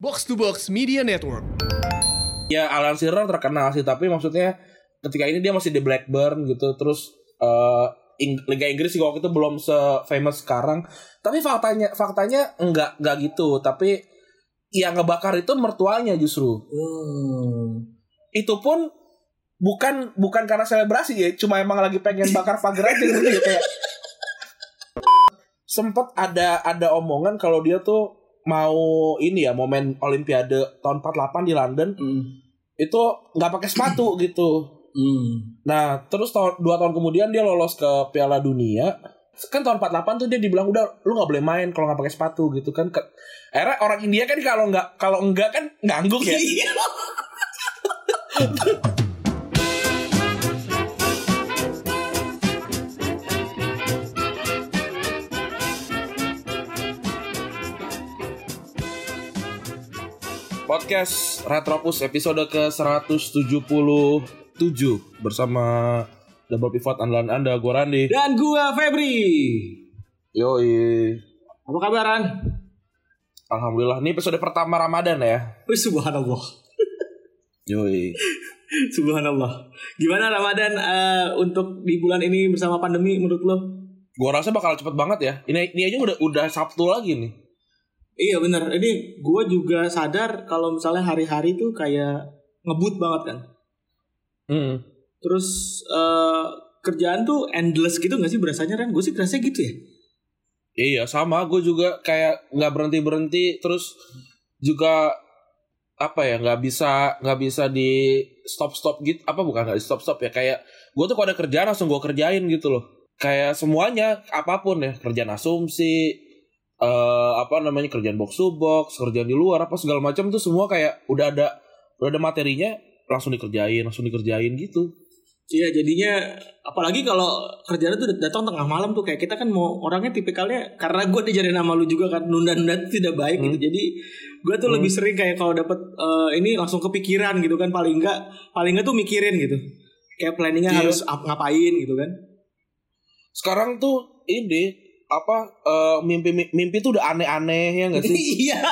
Box to Box Media Network. ya Alan Shearer terkenal sih tapi maksudnya ketika ini dia masih di Blackburn gitu terus eh, Ing- Liga Inggris sih waktu itu belum se famous sekarang tapi faktanya faktanya enggak enggak gitu tapi yang ngebakar itu mertuanya justru Hmm. itu pun bukan bukan karena selebrasi ya cuma emang lagi pengen bakar pagar aja gitu ya kayak sempet ada ada omongan kalau dia tuh mau ini ya momen Olimpiade tahun 48 di London Hmm. itu nggak pakai sepatu gitu. Hmm. Nah terus tahun dua tahun kemudian dia lolos ke Piala Dunia. Kan tahun 48 tuh dia dibilang udah lu nggak boleh main kalau nggak pakai sepatu gitu kan. Ke, akhirnya orang India kan kalau nggak kalau enggak kan ngangguk ya. Podcast Retropus episode ke 177 bersama Double Pivot andalan Anda, gue Randi. Dan gua Febri. Yoi. Apa kabaran? Alhamdulillah, ini episode pertama Ramadan ya. Wih, subhanallah. Yoi. Subhanallah. Gimana Ramadan eh, untuk di bulan ini bersama pandemi menurut lo? Gua rasa bakal cepet banget ya. Ini ini aja udah udah Sabtu lagi nih. Iya bener. Ini gua juga sadar kalau misalnya hari-hari tuh kayak ngebut banget kan. Hmm. Terus eh, kerjaan tuh endless gitu gak sih berasanya kan? Gue sih kerasa gitu ya. Iya sama, gue juga kayak nggak berhenti berhenti, terus juga apa ya nggak bisa nggak bisa di stop stop gitu apa bukan nggak di stop stop ya kayak gue tuh kalau ada kerjaan langsung gue kerjain gitu loh kayak semuanya apa pun ya kerjaan asumsi eh apa namanya kerjaan box to box kerjaan di luar apa segala macam tuh semua kayak udah ada udah ada materinya langsung dikerjain langsung dikerjain gitu. Iya jadinya apalagi kalau kerjaan tuh datang tengah malam tuh kayak kita kan mau orangnya tipikalnya karena gue dijarin sama lu juga kan nunda-nunda itu tidak baik gitu. Jadi gue tuh Hmm. lebih sering kayak kalau dapet eh, ini langsung kepikiran gitu kan paling enggak paling enggak tuh mikirin gitu. Kayak planningnya Iya. harus ap- ngapain gitu kan. Sekarang tuh ini apa eh, mimpi mimpi tuh udah aneh-aneh ya nggak sih? Iya.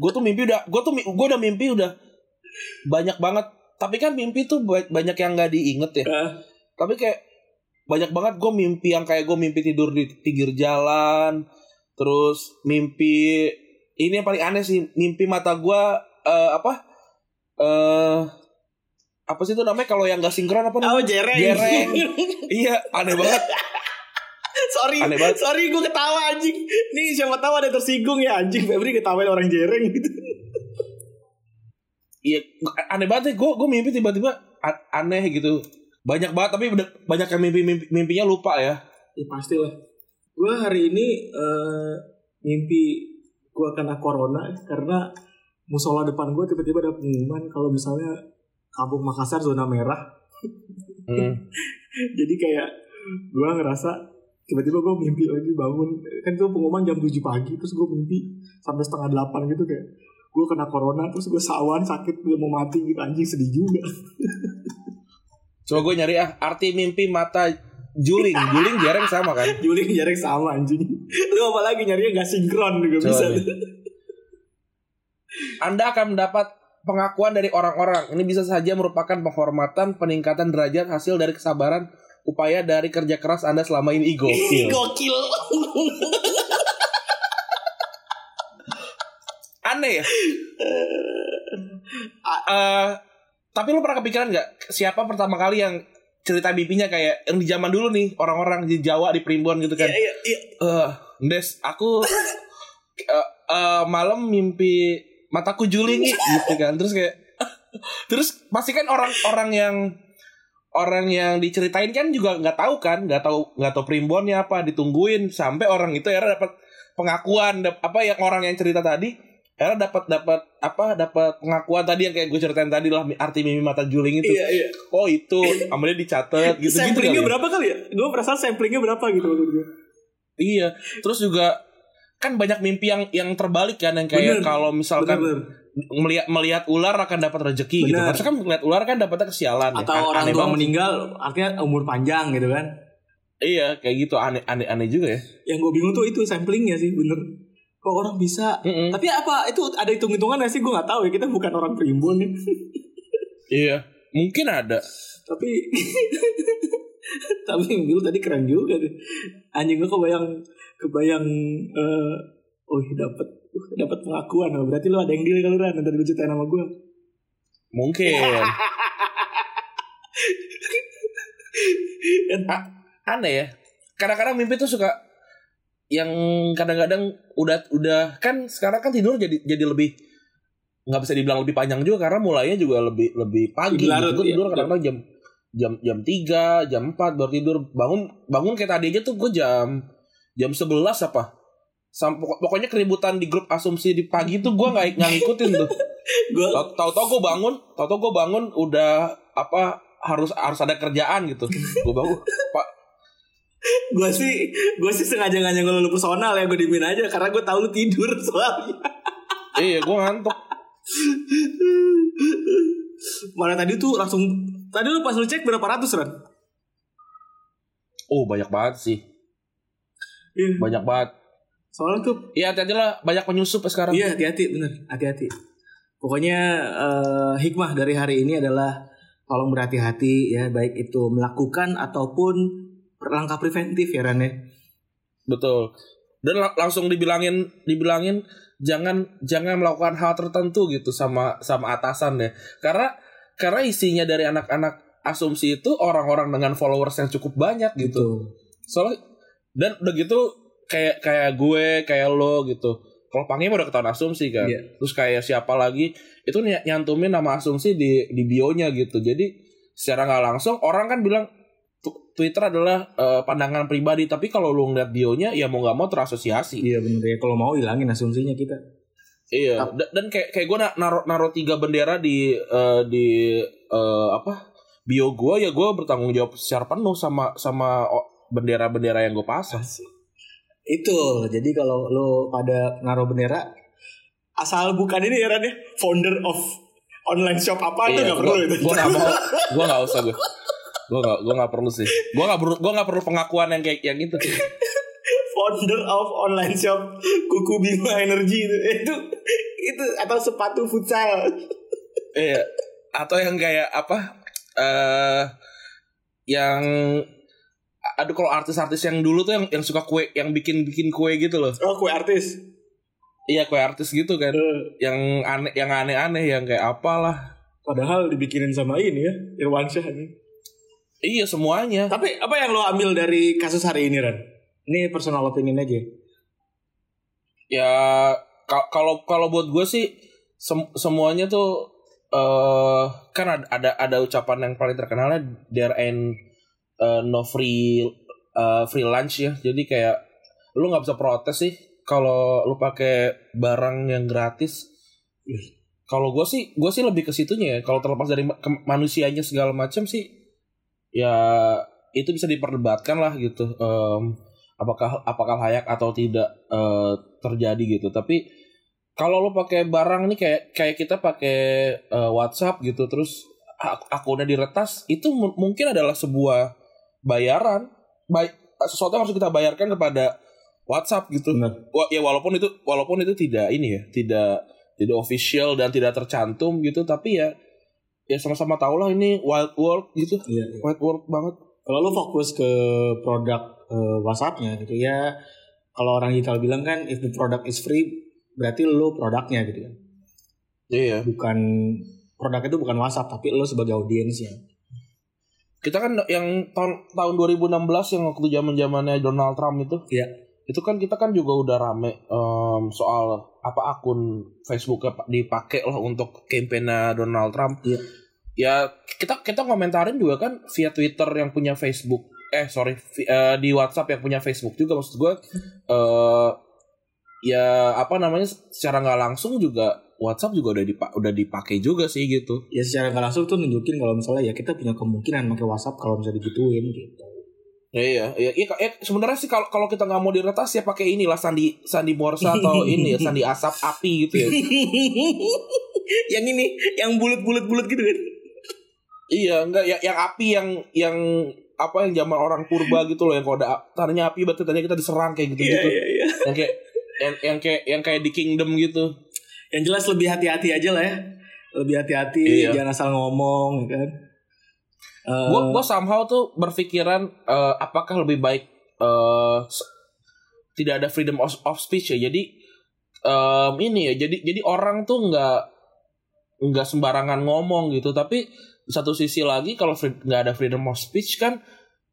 Gue tuh mimpi udah gue tuh gue udah mimpi udah banyak banget. Tapi kan mimpi tuh ba- banyak yang nggak diinget ya. Eh, tapi kayak banyak banget gue mimpi yang kayak gue mimpi tidur di pinggir jalan terus mimpi ini yang paling aneh sih mimpi mata gue eh, apa eh apa sih itu namanya kalau yang gak sinkron apa oh namanya? jereng. Jereng. iya aneh banget sorry Aneh banget. sorry gue ketawa anjing nih siapa tahu ada tersinggung ya anjing Febri ketawain orang jereng gitu iya aneh banget gue gue mimpi tiba-tiba aneh gitu banyak banget tapi banyak yang mimpi, mimpi mimpinya lupa ya Ya pasti lah. Gue hari ini eh, mimpi gue kena corona karena musola depan gue tiba-tiba ada pengumuman kalau misalnya kampung Makassar zona merah. Hmm. Jadi kayak gue ngerasa tiba-tiba gue mimpi lagi bangun kan itu pengumuman jam 7 pagi terus gue mimpi sampai setengah delapan gitu kayak gue kena corona terus gue sawan sakit belum mau mati gitu anjing sedih juga Coba gue nyari ah arti mimpi mata juling, juling jarang sama kan? Juling jarak sama anjing lu apalagi nyarinya gak sinkron juga Coba bisa nih. Anda akan mendapat pengakuan dari orang-orang. Ini bisa saja merupakan penghormatan, peningkatan derajat hasil dari kesabaran, upaya dari kerja keras Anda selama ini gokil. gokil Aneh ya. Eh, tapi lu pernah kepikiran nggak siapa pertama kali yang cerita mimpinya kayak yang di zaman dulu nih orang-orang di Jawa di Primbon gitu kan? Iya, iya. Eh, Des, aku eh, eh, malam mimpi mataku juling gitu kan. Terus kayak terus pasti kan orang-orang yang orang yang diceritain kan juga nggak tahu kan, nggak tahu nggak tahu primbonnya apa, ditungguin sampai orang itu akhirnya dapat pengakuan dap- apa yang orang yang cerita tadi akhirnya dapat dapat apa dapat pengakuan tadi yang kayak gue ceritain tadi lah arti mimpi mata juling itu Iya, iya. oh itu kemudian dicatat gitu gitu samplingnya berapa kali ya? Gue perasaan samplingnya berapa gitu. Iya, terus juga kan banyak mimpi yang yang terbalik kan yang kayak Bener. kalau misalkan Bener-bener. Melihat melihat ular akan dapat rezeki gitu. Harusnya kan melihat ular kan dapatnya kesialan ya. Atau An- orang tua meninggal artinya umur panjang gitu kan. Iya, kayak gitu aneh aneh aneh juga ya. Yang gue bingung tuh itu samplingnya sih bener. kok orang bisa Mm-mm. tapi apa itu ada hitung hitungan sih gue nggak tahu ya kita bukan orang primbon nih Iya, mungkin ada. tapi tapi Bill tadi keren juga deh anjing gue kebayang kebayang eh oh dapat dapat pengakuan oh, berarti lu ada yang deal kali Ran nanti lu ceritain sama gue Mungkin. A- aneh ya. Kadang-kadang mimpi tuh suka yang kadang-kadang udah udah kan sekarang kan tidur jadi jadi lebih nggak bisa dibilang lebih panjang juga karena mulainya juga lebih lebih pagi. Larut, gitu. Gue iya. tidur kadang-kadang jam jam jam 3, jam 4 baru tidur. Bangun bangun kayak tadi aja tuh gue jam jam 11 apa? Sam, pokok- pokoknya keributan di grup asumsi di pagi tuh gue nggak nggak ngikutin tuh. Tau- Tahu-tahu gue bangun, tahu-tahu gue bangun udah apa harus harus ada kerjaan gitu. Gue bangun, Pak. gue sih gue sih sengaja nggak nyenggol lu personal ya gue dimin aja karena gue tahu lu tidur soalnya Iya, gue ngantuk. Mana tadi tuh langsung tadi lu pas lu cek berapa ratus Ran? Oh, banyak banget sih. Iya. Banyak banget. Soalnya tuh Iya, hati-hati lah. Banyak penyusup ya sekarang. iya hati-hati bener hati-hati. Pokoknya eh, hikmah dari hari ini adalah tolong berhati-hati ya baik itu melakukan ataupun langkah preventif ya Ran ya. Betul. Dan la- langsung dibilangin dibilangin jangan jangan melakukan hal tertentu gitu sama sama atasan deh. Karena karena isinya dari anak-anak asumsi itu orang-orang dengan followers yang cukup banyak gitu. Gitu. Soalnya dan udah gitu kayak kayak gue, kayak lo gitu. Kalau Pange mah udah ketahuan asumsi kan. Iya. Terus kayak siapa lagi itu ny- nyantumin nama asumsi di di bionya gitu. Jadi secara nggak langsung orang kan bilang Twitter adalah eh, pandangan pribadi, tapi kalau lu ngeliat bionya ya mau nggak mau terasosiasi. Iya bener ya kalau mau hilangin asumsinya kita. Iya. Da- Dan, kayak kayak gue naruh naruh tiga bendera di eh, di eh, apa bio gue ya gue bertanggung jawab secara penuh sama sama bendera-bendera yang gue pasang. Itu jadi kalau lu pada naruh bendera asal bukan ini ya Ran ya founder of online shop apa itu Iya, nggak perlu itu. gua gak mau, gua gak usah gue. Gua gak, gua gak perlu sih. Gua gak perlu, gua gak perlu pengakuan yang kayak yang itu. founder of online shop Kuku Bima Energy itu itu itu atau sepatu futsal Iya. Atau yang kayak apa? Eh, yang aduh kalau artis-artis yang dulu tuh yang yang suka kue, yang bikin bikin kue gitu loh. oh kue artis Iya kue artis gitu kan. Eh, Yang aneh, yang aneh-aneh, yang kayak apalah. padahal dibikinin sama ini ya Irwansyah ini Iya semuanya. tapi apa yang lo ambil dari kasus hari ini Ran ini personal opinion aja Ya ka- kalau kalau buat gue sih sem- semuanya tuh eh kan ada, ada ada ucapan yang paling terkenalnya there ain't eh, no free eh, free lunch ya. Jadi kayak lu nggak bisa protes sih kalau lu pakai barang yang gratis. Kalau gue sih gue sih lebih ke situnya ya. Kalau terlepas dari manusianya segala macam sih ya itu bisa diperdebatkan lah gitu. Em, apakah apakah layak atau tidak eh, terjadi gitu. Tapi kalau lo pakai barang nih kayak kayak kita pakai eh, WhatsApp gitu terus ak- akunnya diretas itu mu- mungkin adalah sebuah bayaran baik sesuatu yang harus kita bayarkan kepada WhatsApp gitu. Benar. Wa- ya walaupun itu walaupun itu tidak ini ya, tidak tidak official dan tidak tercantum gitu tapi ya ya sama-sama tahu lah ini wild world gitu. iya Wild world banget. kalau lo fokus ke produk eh, WhatsAppnya gitu ya kalau orang digital bilang kan if the product is free berarti lo produknya gitu kan Iya. bukan produk itu bukan WhatsApp tapi lo sebagai audiensnya Kita kan yang tahun tahun 2016 yang waktu zaman-zamannya Donald Trump itu. Iya. Itu kan kita kan juga udah rame em, soal apa akun Facebook dipakai lah untuk kampanye Donald Trump. Iya. Ya kita kita komentarin juga kan via Twitter yang punya Facebook. Eh sorry vi- eh, di WhatsApp yang punya Facebook juga maksud gue. eh ya apa namanya secara nggak langsung juga WhatsApp juga udah dipa udah dipakai juga sih gitu. ya secara nggak langsung tuh nunjukin kalau misalnya ya kita punya kemungkinan pakai WhatsApp kalau misalnya digituin gitu Ya, iya, iya, iya, iya, sebenarnya sih kalau kalau kita nggak mau diretas ya pakai inilah sandi sandi morsa atau ini ya sandi asap api gitu ya. yang ini yang bulat-bulat bulat gitu kan iya, enggak ya yang api yang yang apa yang zaman orang purba gitu loh yang kalau ada tandanya api berarti tandanya kita diserang kayak gitu iya gitu. iya iya Yang kayak yang yang kayak yang kayak di Kingdom gitu. Yang jelas lebih hati-hati aja lah ya. Lebih hati-hati, Iya. jangan asal ngomong kan. Eh, Gue gue somehow tuh berpikiran eh, apakah lebih baik eh, s- tidak ada freedom of, of speech ya. Jadi em, ini ya. Jadi jadi orang tuh nggak nggak sembarangan ngomong gitu. Tapi satu sisi lagi kalau nggak ada freedom of speech kan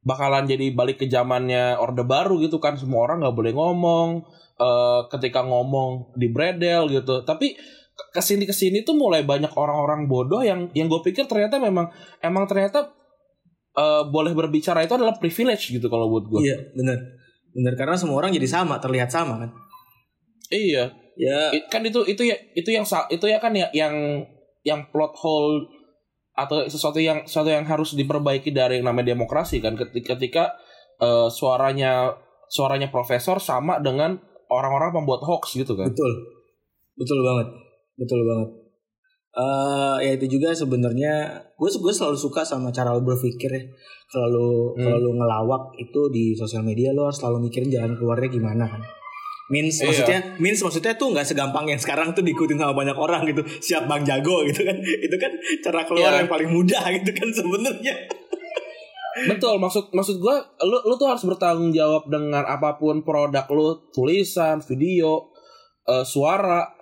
bakalan jadi balik ke zamannya orde baru gitu kan. Semua orang nggak boleh ngomong. Eh, ketika ngomong di bredel gitu. Tapi ke- ke sini ke sini tuh mulai banyak orang-orang bodoh yang yang gue pikir ternyata memang emang ternyata eh, boleh berbicara itu adalah privilege gitu kalau buat gue. Iya, benar. Benar karena semua orang jadi sama, terlihat sama kan. Iya. Ya, Kan itu itu ya itu yang itu ya kan ya yang yang plot hole atau sesuatu yang sesuatu yang harus diperbaiki dari yang namanya demokrasi kan ketika ketika eh, suaranya suaranya profesor sama dengan orang-orang pembuat hoax gitu kan. betul. Betul banget. Betul banget. eh ya itu juga sebenarnya gue gue selalu suka sama cara lo berpikir ya. Kalau lo Hmm. kalau lo ngelawak itu di sosial media lo harus selalu mikirin jalan keluarnya gimana kan. Means Iya. maksudnya means maksudnya tuh nggak segampang yang sekarang tuh diikutin sama banyak orang gitu. Siap Bang Jago gitu kan. Itu kan cara keluar Iya. yang paling mudah gitu kan sebenarnya. Betul, maksud maksud gua lu lu tuh harus bertanggung jawab dengan apa pun produk lu, tulisan, video, eh, suara.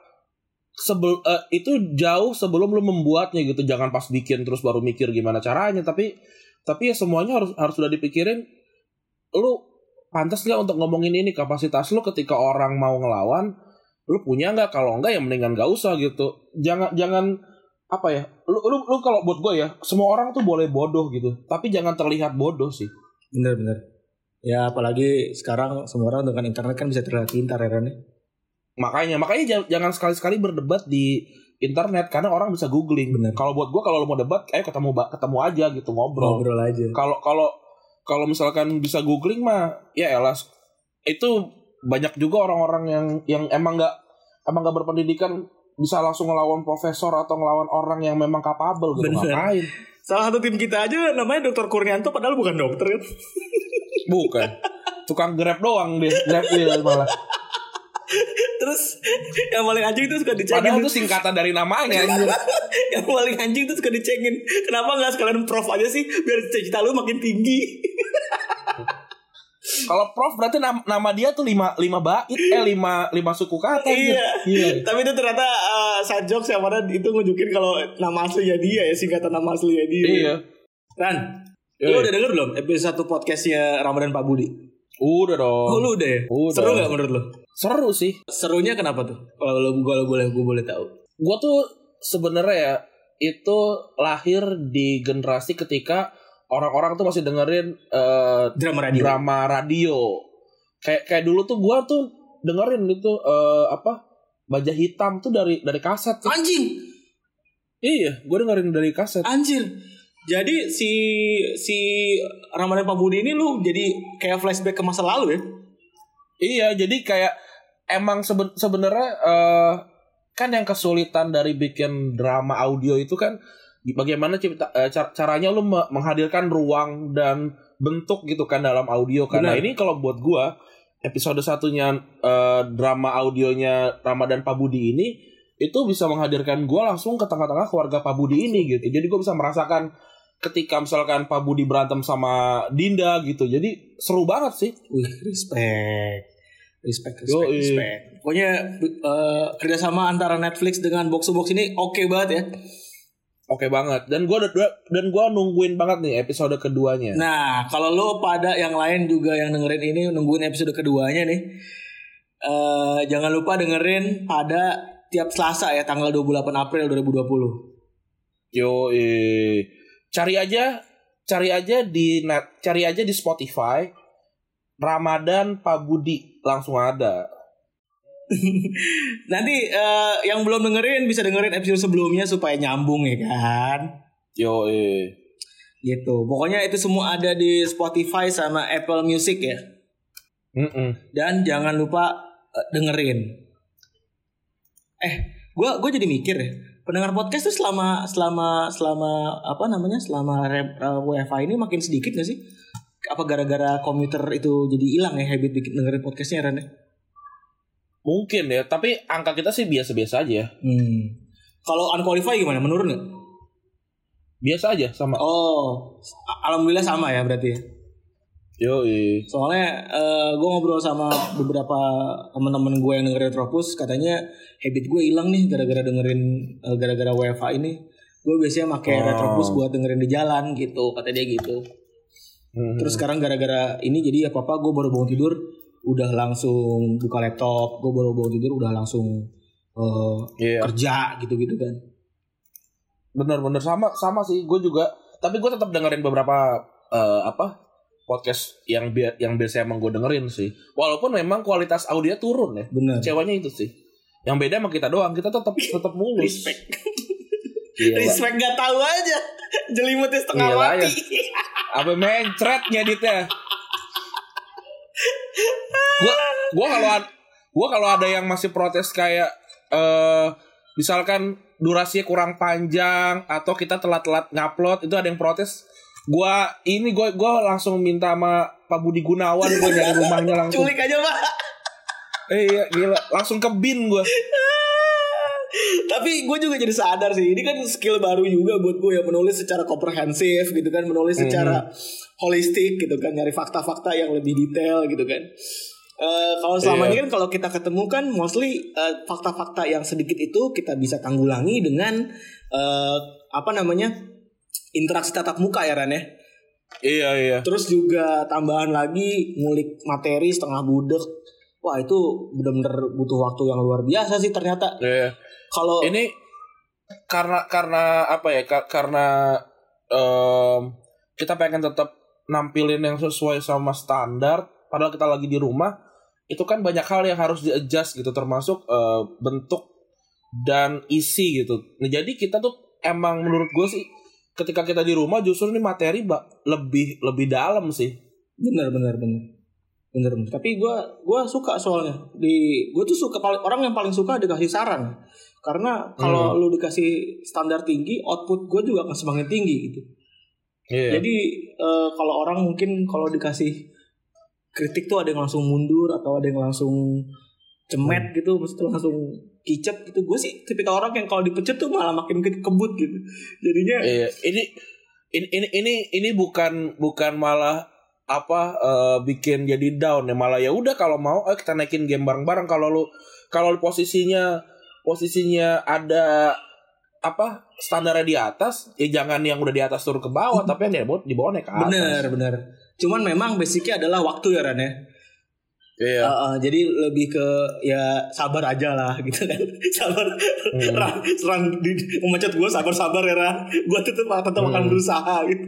Sebel eh, itu jauh sebelum lu membuatnya gitu. Jangan pas bikin terus baru mikir gimana caranya, tapi tapi ya semuanya harus harus sudah dipikirin. Lu pantas nggak untuk ngomongin ini? Kapasitas lu ketika orang mau ngelawan lu punya nggak? Kalau enggak ya mendingan gak usah gitu. Jangan jangan apa ya lu lu, lu kalau buat gue ya semua orang tuh boleh bodoh gitu tapi jangan terlihat bodoh sih Bener-bener. Ya apalagi sekarang semua orang dengan internet kan bisa terlihat pintar ya Ran, ya. makanya makanya jangan, jangan sekali-sekali berdebat di internet karena orang bisa googling Bener. kalau buat gue kalau lu mau debat ayo ketemu ketemu aja gitu ngobrol Ngobrol aja. kalau kalau kalau misalkan bisa googling mah ya elas itu banyak juga orang-orang yang yang emang nggak emang nggak berpendidikan bisa langsung ngelawan profesor atau ngelawan orang yang memang kapabel gitu Bener. ngapain Salah satu tim kita aja namanya Dokter Kurnianto padahal bukan dokter kan. bukan tukang grab doang deh grab dia malah Terus yang paling anjing itu suka dicengin. padahal itu singkatan dari namanya yang paling anjing itu suka dicengin. Kenapa nggak sekalian prof aja sih biar cita-cita lu makin tinggi. Kalau prof berarti nama, nama dia tuh lima lima bait eh lima lima suku kata. Iya. Iya. Tapi itu ternyata uh, side jokes yang mana itu nunjukin kalau nama aslinya dia ya singkatan nama aslinya dia. iya Ran, Iya. lu udah denger belum episode satu podcastnya Ramadan Pak Budi? udah dong Oh, lu udah ya? Udah. Seru gak menurut lu? seru sih Serunya kenapa tuh? Kalau lu gua boleh gua boleh tahu. gue tuh sebenarnya ya itu lahir di generasi ketika orang-orang tuh masih dengerin eh, Drama radio. drama radio kayak kayak dulu tuh gue tuh dengerin itu eh, apa baja hitam tuh dari dari kaset tuh. Anjing, iya gue dengerin dari kaset anjir. Jadi si si Ramadan Pak Budi ini lu jadi kayak flashback ke masa lalu ya? iya jadi kayak emang seben- sebenarnya eh, kan yang kesulitan dari bikin drama audio itu kan bagaimana cipta, eh, car- caranya lu me- menghadirkan ruang dan bentuk gitu kan dalam audio kan. Nah Benar. ini kalau buat gua episode satunya eh, drama audionya Ramadan Pabudi ini itu bisa menghadirkan gua langsung ke tengah-tengah keluarga Pabudi ini gitu. Jadi gua bisa merasakan ketika misalkan Pak Budi berantem sama Dinda gitu. Jadi seru banget sih. Wih, respect. Respect, respect, respect. Pokoknya eh, kerjasama antara Netflix dengan Box to Box ini oke banget ya. Oke banget. Dan gua dan gua nungguin banget nih episode keduanya. Nah, kalau lo pada yang lain juga yang dengerin ini nungguin episode keduanya nih. eh jangan lupa dengerin pada tiap Selasa ya tanggal 28 April 2020. Yo, eh. cari aja, cari aja di net, cari aja di Spotify. Ramadan Pak Budi langsung ada. Nanti eh, yang belum dengerin bisa dengerin episode sebelumnya supaya nyambung ya kan. Yo, eh. Gitu. Pokoknya itu semua ada di Spotify sama Apple Music ya. Mm-mm. Dan jangan lupa eh, dengerin. Eh, gua gue jadi mikir ya. Pendengar podcast tuh selama selama selama apa namanya selama rep, eh, WFA ini makin sedikit gak sih? Apa gara-gara komputer itu jadi hilang ya habit bikin dengerin podcastnya Ren? ya? Mungkin ya, tapi angka kita sih biasa-biasa aja. Hmm. Kalau unqualified gimana? Menurun nggak? Biasa aja sama. Oh, alhamdulillah sama ya berarti. Yo, Soalnya gue ngobrol sama beberapa teman-teman gue yang dengerin Retropus, katanya habit gue hilang nih gara-gara dengerin eh, gara-gara WFA ini. Gue biasanya pakai Oh. Retropus buat dengerin di jalan gitu, kata dia gitu. Hmm. Terus sekarang gara-gara ini jadi apa apa gue baru bangun tidur udah langsung buka laptop, gue baru bangun tidur udah langsung eh, Iya. kerja gitu-gitu kan. Bener-bener sama sama sih. Gue juga. Tapi gue tetap dengerin beberapa eh, apa podcast yang bi- yang biasa emang gue dengerin sih. Walaupun memang kualitas audio turun ya. Bener. Ceweknya itu sih. Yang beda sama kita doang. Kita tetap tetap mulus. Respect. Gila. Respect gak tahu aja. Jelimutnya setengah Gila mati. Apa mencret ngeditnya? Gua gua kalau gua kalau ada yang masih protes kayak eh misalkan durasinya kurang panjang atau kita telat-telat ngupload itu ada yang protes gua ini gua gua langsung minta sama Pak Budi Gunawan gua nyari rumahnya langsung Culik aja pak. eh iya gila langsung ke bin gua Tapi gue juga jadi sadar sih, ini kan skill baru juga buat gue ya menulis secara komprehensif gitu kan, menulis secara holistik gitu kan, nyari fakta-fakta yang lebih detail gitu kan. Eh, kalau selama Iya. ini kan kalau kita ketemu kan mostly eh, fakta-fakta yang sedikit itu kita bisa tanggulangi dengan eh, apa namanya interaksi tatap muka ya Ran ya. iya iya Terus juga tambahan lagi ngulik materi setengah budek. Wah itu bener-bener butuh waktu yang luar biasa sih ternyata. iya Kalau ini karena karena apa ya ka- karena em, kita pengen tetap nampilin yang sesuai sama standar padahal kita lagi di rumah itu kan banyak hal yang harus di adjust gitu termasuk eh, bentuk dan isi gitu nah, jadi kita tuh emang menurut gue sih ketika kita di rumah justru ini materi lebih lebih dalam sih bener bener bener bener bener. Tapi gue gua suka soalnya di gue tuh suka paling orang yang paling suka dikasih saran karena kalau lu dikasih standar tinggi output gue juga akan semakin tinggi gitu. Iya. Jadi eh, kalau orang mungkin kalau dikasih kritik tuh ada yang langsung mundur atau ada yang langsung cemet gitu, maksudnya langsung kicep gitu. Gue sih tipikal orang yang kalau dipecat tuh malah makin ke- kebut gitu. Jadinya Iya, ini ini ini ini ini bukan bukan malah apa eh, bikin jadi down ya malah ya udah kalau mau ayo kita naikin game bareng-bareng kalau lu kalau lu posisinya posisinya ada apa standarnya di atas ya jangan yang udah di atas turun ke bawah tapi yang di bawah di bawah naik ke atas. bener bener. Cuman memang basicnya adalah waktu ya Ran ya. Iya. Uh, uh, jadi lebih ke ya sabar aja lah gitu kan sabar Hmm. Ran, serang di, memecat gue sabar sabar ya Ran gue tetap tetap akan Hmm. berusaha gitu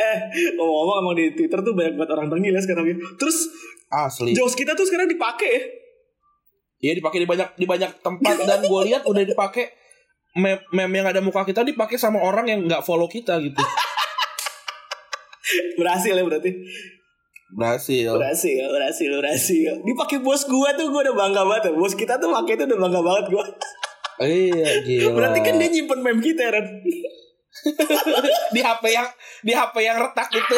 eh ngomong-ngomong emang di Twitter tuh banyak banget orang tengil ya sekarang ya terus Asli. jokes kita tuh sekarang dipakai ya Iya dipakai di banyak di banyak tempat dan gue lihat udah dipakai meme, meme yang ada muka kita dipakai sama orang yang nggak follow kita gitu. berhasil ya berarti Berhasil. berhasil berhasil berhasil dipakai bos gua tuh gua udah bangga banget bos kita tuh pakai itu udah bangga banget gua Iya gila. berarti kan dia nyimpen meme kita ya Ran di HP yang di HP yang retak itu.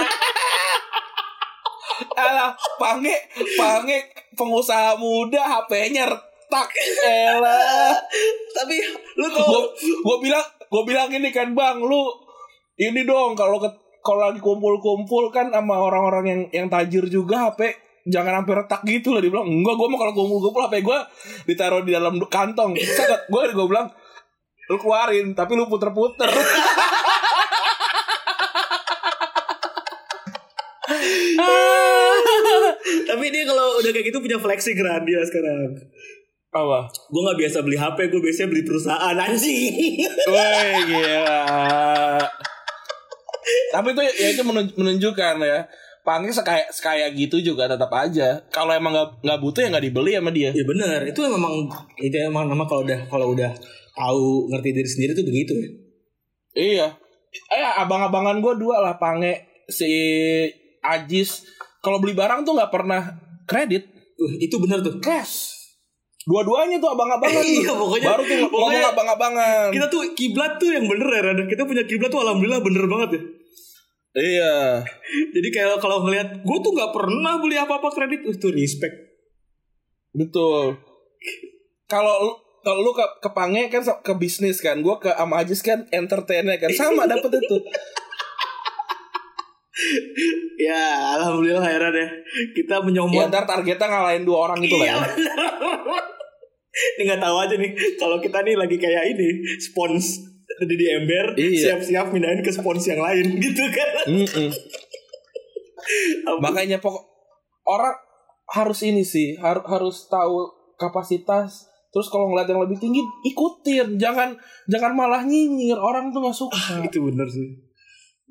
Alah, pange, pange pengusaha muda HP-nya retak. Elah. tapi lu Gue tau gue bilang gue bilang ini kan bang, lu ini dong kalau ke kalau lagi kumpul-kumpul kan sama orang-orang yang yang tajir juga HP jangan sampai retak gitu lah dibilang enggak gue mau kalau kumpul-kumpul HP gue ditaruh di dalam kantong gue gue bilang lu keluarin tapi lu puter-puter Tapi dia kalau udah kayak gitu punya flexing kan dia sekarang. apa Gue nggak biasa beli HP, gue biasanya beli perusahaan anjing. Woi gila. Tapi itu ya itu menun- menunjukkan ya. Panggil sekaya sekaya gitu juga tetap aja. Kalau emang nggak nggak butuh ya nggak dibeli sama dia. ya benar, itu memang itu emang nama kalau udah kalau udah tahu ngerti diri sendiri tuh begitu ya. Iya. Eh abang-abangan gue dua lah Pange si Ajis. Kalau beli barang tuh nggak pernah kredit, Uh, itu benar tuh. cash. Dua-duanya tuh abang-abangan. tuh. Iya, pokoknya- Baru tuh ngomong pokoknya- abang-abangan. Kita tuh kiblat tuh yang bener ya, Rada. Kita punya kiblat tuh alhamdulillah bener banget ya. Iya. Jadi kayak kalau ngelihat gue tuh nggak pernah beli apa-apa kredit, uh, tuh respect. Betul. Kalau kalau lu ke, ke Pange kan ke bisnis kan, gua ke Ama Ajis kan entertainnya kan sama dapet itu. Ya, alhamdulillah heran ya. Kita Ya menyomot. ntar targetnya ngalahin dua orang itu lah Iya, ya. benar. ini nggak tahu aja nih kalau kita nih lagi kayak ini spons di di ember Iya. siap-siap mindahin ke spons yang lain gitu kan. Makanya pokok orang harus ini sih, har- harus tahu kapasitas. Terus kalau ngeliat yang lebih tinggi, ikutin. Jangan jangan malah nyinyir. Orang tuh gak suka. itu bener sih.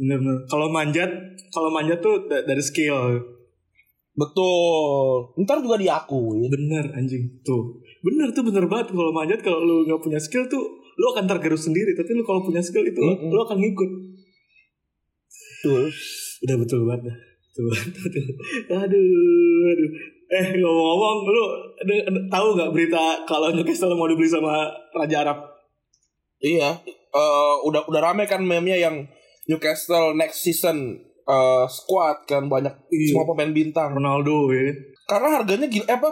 Bener bener. Kalau manjat, kalau manjat tuh da- dari skill. Betul. Ntar juga diakui. Bener anjing tuh. Bener tuh bener banget kalau manjat kalau lu nggak punya skill tuh lu akan tergerus sendiri. Tapi lu kalau punya skill itu Mm-mm. lu akan ngikut. Betul. Udah betul banget. Betul banget. Betul. Aduh, aduh. Eh ngomong-ngomong lu tahu nggak berita kalau Newcastle mau dibeli sama Raja Arab? Iya. Eh, udah udah rame kan meme-nya yang Newcastle next season eh, squad kan banyak Iya. semua pemain bintang. Ronaldo ya. Karena harganya gila eh, apa?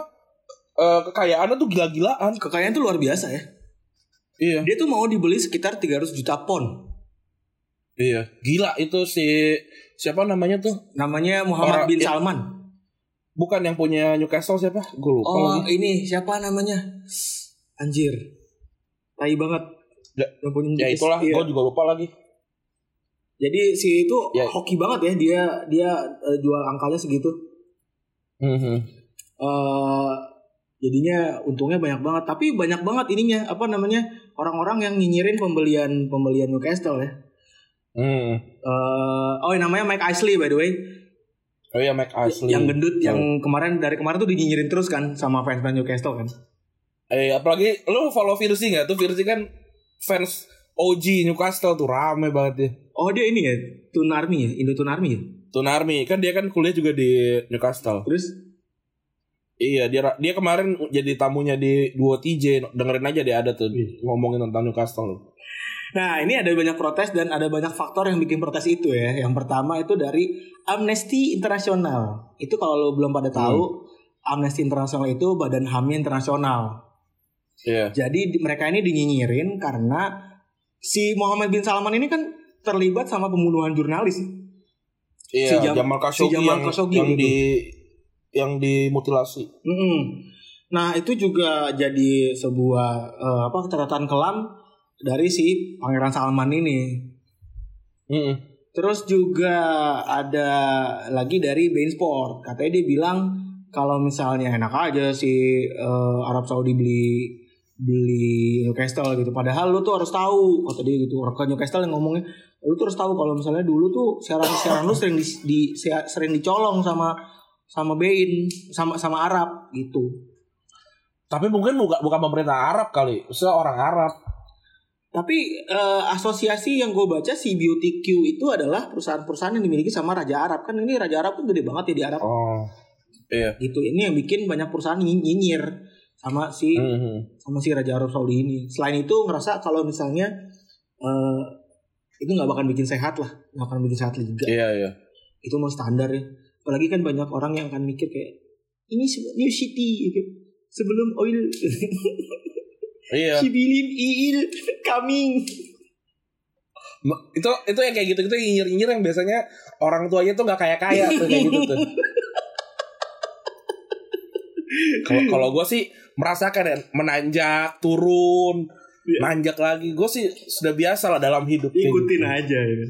eh, kekayaannya tuh gila-gilaan. Kekayaan tuh luar biasa ya. Iya. Dia tuh mau dibeli sekitar 300 juta pound. Iya. Gila itu si siapa namanya tuh? Namanya Muhammad Orang- bin ya. Salman. Bukan yang punya Newcastle siapa? Gue lupa Oh lagi. ini siapa namanya? Anjir. Tai banget. Ya, Yang punya Ya itulah, Iya. gue juga lupa lagi. Jadi si itu Ya. hoki banget ya dia dia eh, jual angkanya segitu. Mhm. eh jadinya untungnya banyak banget. Tapi banyak banget ininya apa namanya orang-orang yang nyinyirin pembelian pembelian Newcastle ya. Hmm. Eh oh namanya Mike Ashley by the way. Oh iya Mike Ashley. Yang gendut yang kemarin dari kemarin tuh dinyinyirin terus kan sama fans-fans Newcastle kan. Eh apalagi lu follow Virsi nggak tuh Virsi kan fans OG Newcastle tuh rame banget ya. Oh dia ini ya Tun Army ya Indo Tun Army ya. Tunarmi kan dia kan kuliah juga di Newcastle. Terus Iya dia dia kemarin jadi tamunya di Duo TJ dengerin aja dia ada tuh ngomongin tentang Newcastle. Nah ini ada banyak protes dan ada banyak faktor yang bikin protes itu ya. Yang pertama itu dari Amnesty International. Itu kalau lo belum pada tahu, Amnesty International itu badan HAM internasional. Iya. Jadi di- mereka ini dinyinyirin karena si Muhammad bin Salman ini kan terlibat sama pembunuhan jurnalis. Iya, Si Jam- Jamal Khashoggi si Jamal yang Khashoggi yang gitu. di yang dimutilasi. Mm-mm. Nah itu juga jadi sebuah eh, apa catatan kelam dari si Pangeran Salman ini. Mm-mm. Terus juga ada lagi dari Bein Sport. Katanya dia bilang kalau misalnya enak aja si eh, Arab Saudi beli beli Newcastle gitu. Padahal lu tuh harus tahu kata dia gitu. Rekan Newcastle yang ngomongnya lu tuh harus tahu kalau misalnya dulu tuh siaran-siaran lu sering di, di- sering dicolong sama sama Bein sama sama Arab gitu. Tapi mungkin bukan bukan pemerintah Arab kali, maksudnya orang Arab. Tapi eh, asosiasi yang gue baca si BeautyQ itu adalah perusahaan-perusahaan yang dimiliki sama Raja Arab kan ini Raja Arab kan gede banget ya di Arab Oh. Iya. gitu ini yang bikin banyak perusahaan nyi- nyinyir sama si Mhm. sama si Raja Arab Saudi ini selain itu ngerasa kalau misalnya eh, itu nggak bakal bikin sehat lah nggak akan bikin sehat juga Iya, iya. itu mau standar ya apalagi kan banyak orang yang akan mikir kayak ini new city gitu. sebelum oil Iya. Sibilin il coming itu itu yang kayak gitu gitu nyinyir nyinyir yang biasanya orang tuanya tuh nggak kaya kaya tuh kayak gitu tuh kalau kalau gue sih merasakan ya menanjak turun Iya. nanjak lagi. Gue sih sudah biasa lah dalam hidup ikutin gitu. aja ya.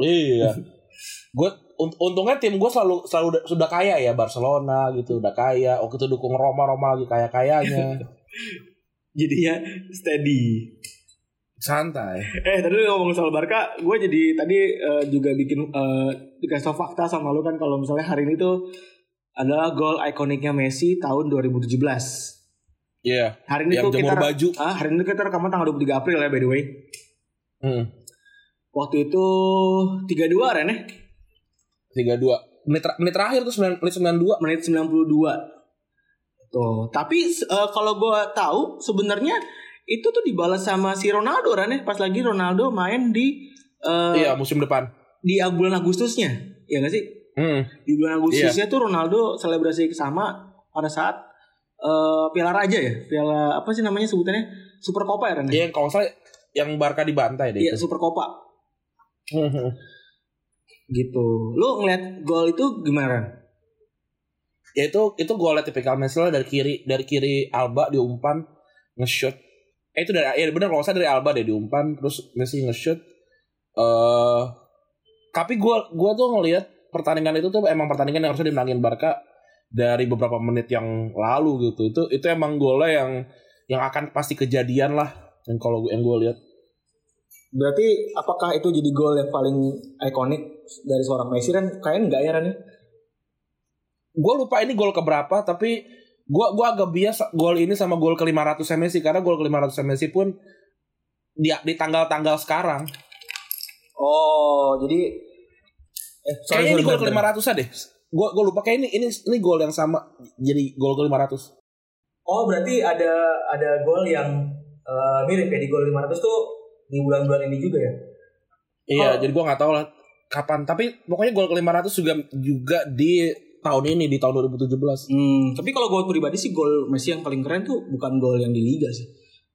Iya. Gue untungnya tim gue selalu selalu udah- sudah kaya ya Barcelona gitu udah kaya. Waktu itu dukung Roma Roma lagi kaya kayanya jadinya steady. Santai. Eh tadi lu ngomong soal Barca, gue jadi tadi eh, juga bikin eh, dikasih tau fakta sama lu kan kalau misalnya hari ini tuh adalah gol ikoniknya Messi tahun 2017. iya Hari ini yang tuh kita baju ah, hari ini kita rekaman tanggal 23 April ya by the way. hmm. Waktu itu 32 Ren ya? tiga dua menit, ter- menit terakhir tuh sembilan menit sembilan dua Menit 92. Tuh, tapi eh, kalau gue tahu sebenarnya itu tuh dibalas sama si Ronaldo Ren ya pas lagi Ronaldo main di eh, iya musim depan di bulan Agustusnya. Ya gak sih? Hmm. di bulan Agustusnya tuh Ronaldo selebrasi sama pada saat eh, Piala Raja ya? Piala apa sih namanya sebutannya? Super Copa ya Ren? Iya, kalau nggak salah yang Barca dibantai deh Iya, itu. Super Copa. Gitu. Lu ngeliat gol itu gimana ya itu itu golnya tipikal Messi dari kiri dari kiri Alba diumpan nge-shoot. Eh itu dari ya benar kalau salah dari Alba deh diumpan terus Messi nge-shoot. Eh tapi gua gua tuh ngelihat pertandingan itu tuh emang pertandingan yang harusnya dimenangin Barca dari beberapa menit yang lalu gitu. Itu itu emang golnya yang yang akan pasti kejadian lah yang kalau yang gue lihat. Berarti apakah itu jadi gol yang paling ikonik dari seorang Messi Ren? Kayaknya enggak ya Ren? ya? gue lupa ini gol keberapa tapi gue gua agak bias gol ini sama gol ke 500 Messi karena gol ke 500 Messi pun di di tanggal-tanggal sekarang Oh, jadi eh kayaknya ini gol ke bentar. 500 deh gue gue lupa kayak ini ini ini gol yang sama jadi gol ke 500 Oh, berarti ada ada gol yang eh, mirip ya di gol 500 tuh di bulan-bulan ini juga ya? iya Oh. jadi gue nggak tahu lah kapan tapi pokoknya gol ke 500 juga juga di tahun ini di tahun 2017 Hmm, tapi kalau gol pribadi sih gol Messi yang paling keren tuh bukan gol yang di Liga sih.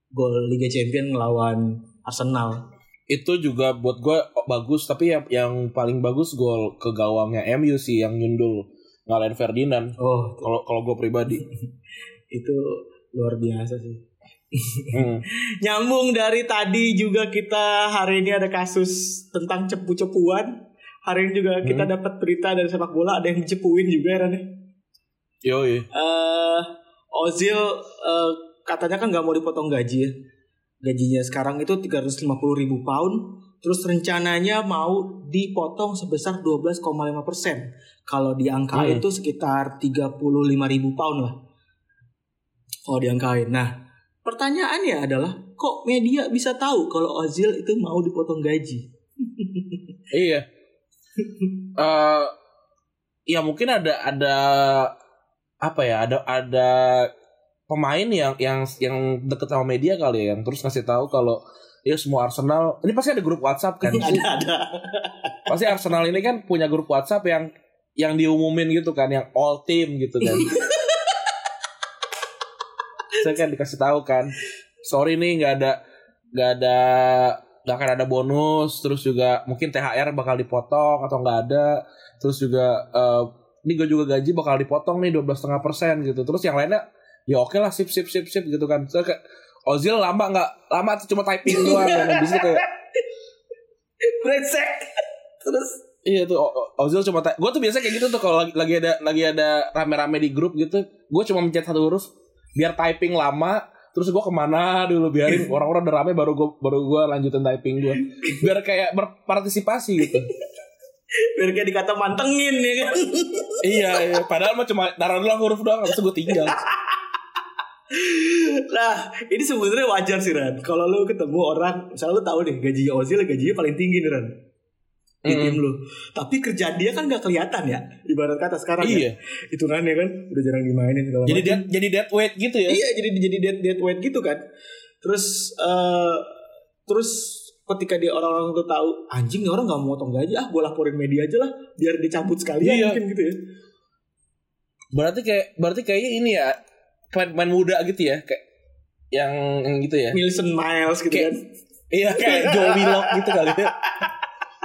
Gol Liga Champion ngelawan Arsenal. Itu juga buat gue bagus tapi yang yang paling bagus gol ke gawangnya MU sih yang nyundul ngalahin Ferdinand Oh, kalau kalau gue pribadi itu luar biasa sih. Hmm. Nyambung dari tadi juga kita hari ini ada kasus tentang cepu-cepuan. Hari ini juga kita dapat berita dari sepak bola ada yang cepuin juga ya Ran, ya. Yoi. eh Ozil eh, katanya kan nggak mau dipotong gaji ya. Gajinya sekarang itu 350 ribu pound. Terus rencananya mau dipotong sebesar 12,5 persen. Kalau diangkain Hmm. itu sekitar 35 ribu pound lah. Kalau diangkain. Nah pertanyaannya adalah kok media bisa tahu kalau Ozil itu mau dipotong gaji? Iya. Eh ya mungkin ada ada apa ya ada ada pemain yang yang yang deket sama media kali ya yang terus ngasih tahu kalau ya semua Arsenal ini pasti ada grup WhatsApp kan? Pasti, ada ada. pasti Arsenal ini kan punya grup WhatsApp yang yang diumumin gitu kan yang all team gitu kan. Saya kan dikasih tahu kan sorry nih nggak ada nggak ada nggak akan ada bonus. Terus juga mungkin THR bakal dipotong atau nggak ada. Terus juga eh, ini gue juga gaji bakal dipotong nih 12,5 persen gitu. Terus yang lainnya ya oke lah sip sip sip sip gitu kan. Saya kayak Ozil lama nggak lama tuh cuma typing doang dan habis itu kayak Brengsek. Terus? Iya tuh Ozil cuma gue tuh biasa kayak gitu tuh kalau lagi, lagi ada lagi ada rame-rame di grup gitu gue cuma mencet satu huruf biar typing lama terus gue ke mana dulu biarin orang-orang udah rame baru gue baru gue lanjutin typing gue biar kayak berpartisipasi gitu. Biar kayak dikata mantengin ya kan. iya iya padahal mah cuma taruh doang huruf doang habis itu gue tinggal Nah, ini sebenarnya wajar sih Ran. Kalau lu ketemu orang, misalnya lu tahu deh gajinya Ozil gajinya paling tinggi nih Ran. Di Mm. tim lu. Tapi kerjaan dia kan gak kelihatan ya. Ibarat kata sekarang iya ya. Hitungannya kan udah jarang dimainin segala jadi macam. dead jadi dead weight gitu ya Iya, jadi jadi dead dead weight gitu kan. Terus eh terus ketika dia orang-orang tuh tahu anjing nih orang gak mau potong gaji ah gue laporin media aja lah biar dicabut sekalian Iya. mungkin gitu ya berarti kayak berarti kayaknya ini ya pemain muda gitu ya kayak yang, yang gitu ya Wilson Miles gitu Kayak- kan Iya kayak Joe Willock gitu kali ya.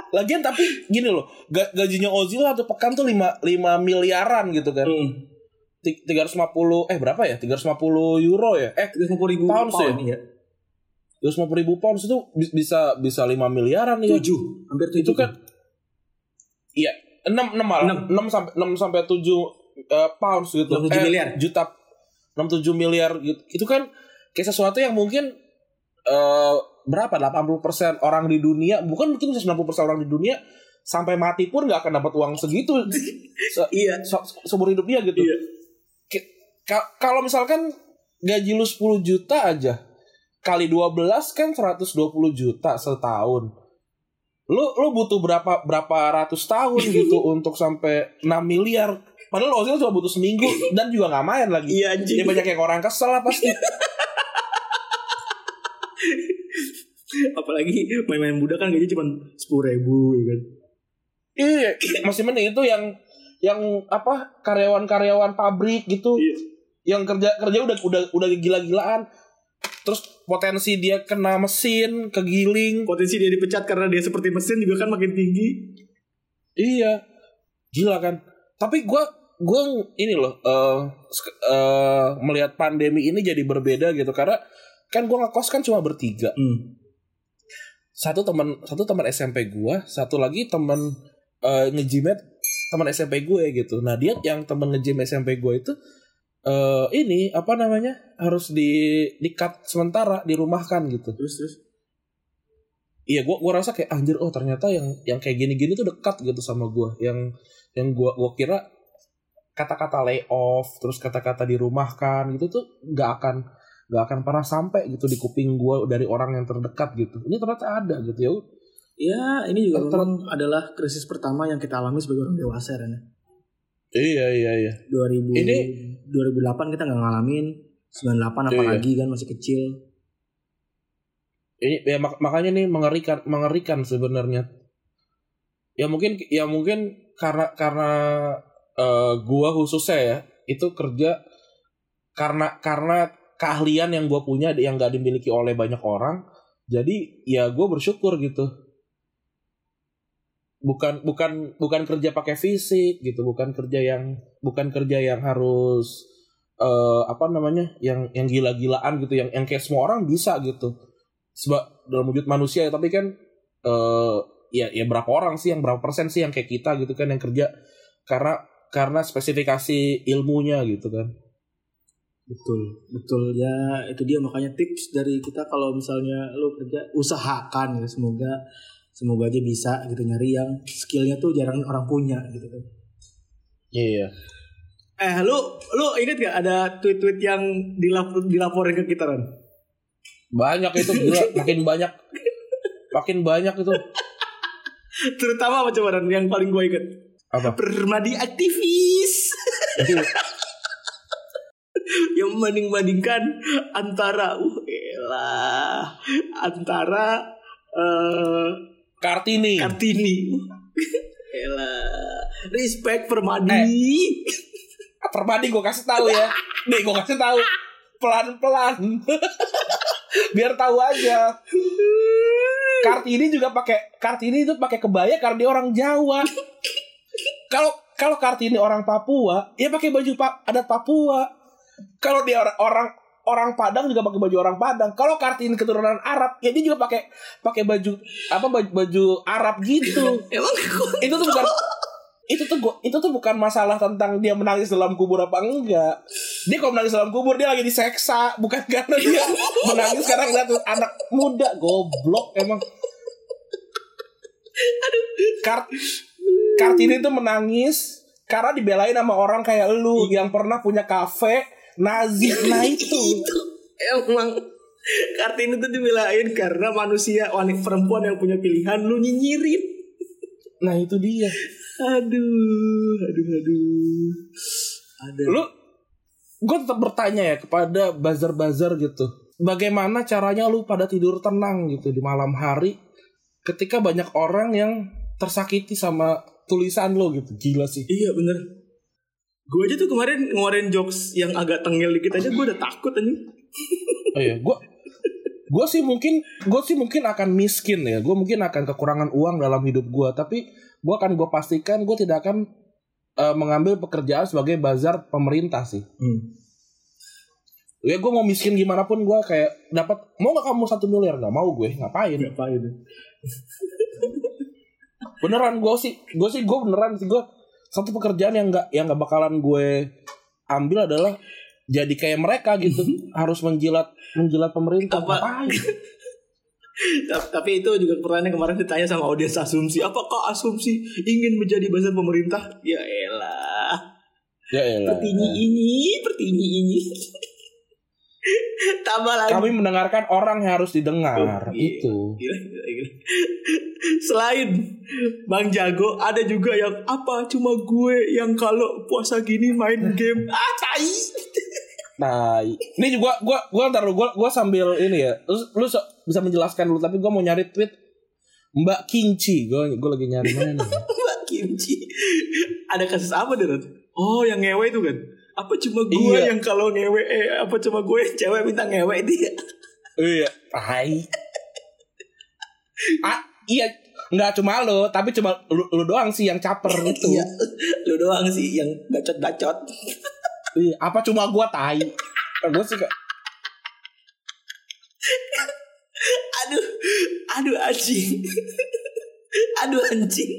Lagian tapi gini loh, ga- gajinya Ozil satu pekan tuh 5, 5 miliaran gitu kan. hmm. Ti- 350 eh berapa ya? 350 euro ya? Eh 350 ribu Pounds ya? pound ya 350 ribu pounds itu bi- bisa bisa 5 miliaran ya. tujuh hampir tujuh Itu kan Iya, 6 6 malah. 6 sampai 6 sampai 7 eh, pounds gitu. 6, 7 Eh, miliar. Juta 6 7 miliar gitu. Itu kan kayak sesuatu yang mungkin eh berapa 80% orang di dunia, bukan mungkin bisa 90% orang di dunia sampai mati pun nggak akan dapat uang segitu se- iya se- seumur hidup dia gitu. Iya. Kalau misalkan gaji lu 10 juta aja kali 12 kan 120 juta setahun. Lu lu butuh berapa berapa ratus tahun gitu untuk sampai 6 miliar. Padahal Ozil cuma butuh seminggu dan juga nggak main lagi. iya Ya anjing banyak yang orang kesel lah pasti. apalagi main-main muda kan gaji cuma sepuluh ribu ya kan iya, masih mending itu yang yang apa karyawan-karyawan pabrik gitu. Iya. yang kerja kerja udah udah udah gila-gilaan terus potensi dia kena mesin kegiling Potensi dia dipecat karena dia seperti mesin juga kan makin tinggi. iya gila kan tapi gua gua ini loh eh sek- eh, melihat pandemi ini jadi berbeda gitu. Karena kan gua ngekos kan cuma bertiga. Hmm. satu teman satu teman SMP gua satu lagi teman eh, ngejimet teman SMP gue gitu. Nah dia yang teman ngejim SMP gue itu eh ini apa namanya harus di di cut sementara dirumahkan gitu. Terus terus. iya gua gua rasa kayak anjir oh ternyata yang yang kayak gini-gini tuh dekat gitu sama gua. Yang yang gua gua kira kata-kata layoff terus kata-kata dirumahkan gitu tuh nggak akan nggak akan pernah sampai gitu di kuping gua dari orang yang terdekat gitu. Ini ternyata ada gitu ya Ya, ini juga Ter- memang adalah krisis pertama yang kita alami sebagai orang dewasa Ren. iya iya iya. 2000 Ini- 2008 kita nggak ngalamin 98 Iya, apalagi kan masih kecil. ini ya mak- makanya nih mengerikan mengerikan sebenarnya. Ya mungkin ya mungkin karena karena eh, gua khususnya ya itu kerja karena karena keahlian yang gua punya yang gak dimiliki oleh banyak orang jadi ya gua bersyukur gitu. Bukan bukan bukan kerja pakai fisik gitu bukan kerja yang bukan kerja yang harus eh, apa namanya yang yang gila-gilaan gitu yang yang kayak semua orang bisa gitu. Sebab dalam wujud manusia ya tapi kan eh ya ya berapa orang sih yang berapa persen sih yang kayak kita gitu kan yang kerja. Karena karena spesifikasi ilmunya gitu kan. Betul, betul. Ya itu dia. Makanya tips dari kita kalau misalnya lu kerja usahakan ya. Semoga semoga aja bisa gitu nyari yang skillnya tuh jarang orang punya gitu kan. iya. Eh lu lu inget gak ada tweet-tweet yang dilap dilaporin ke kita kan? banyak itu gila. Makin banyak. Makin banyak itu. Terutama apa coba yang paling gue inget apa Permadi aktivis yang membanding-bandingkan antara uh elah antara eh kartini Kartini. Elah. Respect Permadi. Permadi gue kasih tahu ya nih gue kasih tahu pelan pelan biar tahu aja Kartini juga pakai Kartini itu pakai kebaya karena dia orang Jawa. Kalau kalau Kartini orang Papua, ya pakai baju pa, adat Papua. Kalau dia orang orang orang Padang juga pakai baju orang Padang. Kalau Kartini keturunan Arab, ya dia juga pakai pakai baju apa baju, baju Arab gitu. Emang itu tuh bukan itu tuh gua, itu tuh bukan masalah tentang dia menangis dalam kubur apa enggak. Dia kalau menangis dalam kubur dia lagi diseksa, bukan karena dia menangis karena ngeliat anak muda goblok emang. Kart Kartini tuh menangis karena dibelain sama orang kayak lu yang pernah punya kafe Nazi. Nah itu. emang Kartini tuh dibelain karena manusia wanita perempuan yang punya pilihan lu nyinyirin. Nah itu dia. Aduh, aduh, aduh. Ada. Lu gue tetap bertanya ya kepada buzzer-buzzer gitu. Bagaimana caranya lu pada tidur tenang gitu di malam hari ketika banyak orang yang tersakiti sama tulisan lo gitu. Gila sih. Iya bener. Gue aja tuh kemarin ngeluarin jokes yang agak tengil dikit aja gue udah takut anjing. Oh iya, gue gue sih mungkin gue sih mungkin akan miskin ya. Gue mungkin akan kekurangan uang dalam hidup gue, tapi gue akan gue pastikan gue tidak akan eh, mengambil pekerjaan sebagai bazar pemerintah sih. Hmm. Ya gue mau miskin gimana pun gue kayak dapat mau nggak kamu satu miliar nggak mau gue ngapain? Ngapain? Beneran gue sih gue sih gue beneran sih gue satu pekerjaan yang nggak yang nggak bakalan gue ambil adalah jadi kayak mereka gitu harus menjilat menjilat pemerintah Apa? Tapi itu juga pertanyaan kemarin ditanya sama audiens asumsi. Apakah asumsi ingin menjadi buzzer pemerintah? Ya elah. ya elah. Pertini ini, pertini ini. Tambah lagi. kami mendengarkan orang yang harus didengar Oh, iya. itu Gila, gila, gila. Selain Bang Jago, ada juga yang apa? Cuma gue yang kalau puasa gini main game. Ah, tai. nah ini juga gue gue ntar gue gue sambil ini ya lu, lu so- bisa menjelaskan dulu tapi gue mau nyari tweet Mbak Kinci gue gue lagi nyari mana nih? Mbak Kimchi. Ada kasus apa deh, Ron? Oh, yang ngewe itu kan? Apa cuma gue Iya. yang kalau ngewe eh, apa cuma gue yang cewek minta ngewe dia? Iya. Tai. ah, iya. Nggak cuma lo, tapi cuma lu, lu doang sih yang caper gitu. Iya. Lu doang sih yang bacot-bacot. Iya, Apa cuma gua tai? Gue sih Aduh, aduh anjing. aduh anjing.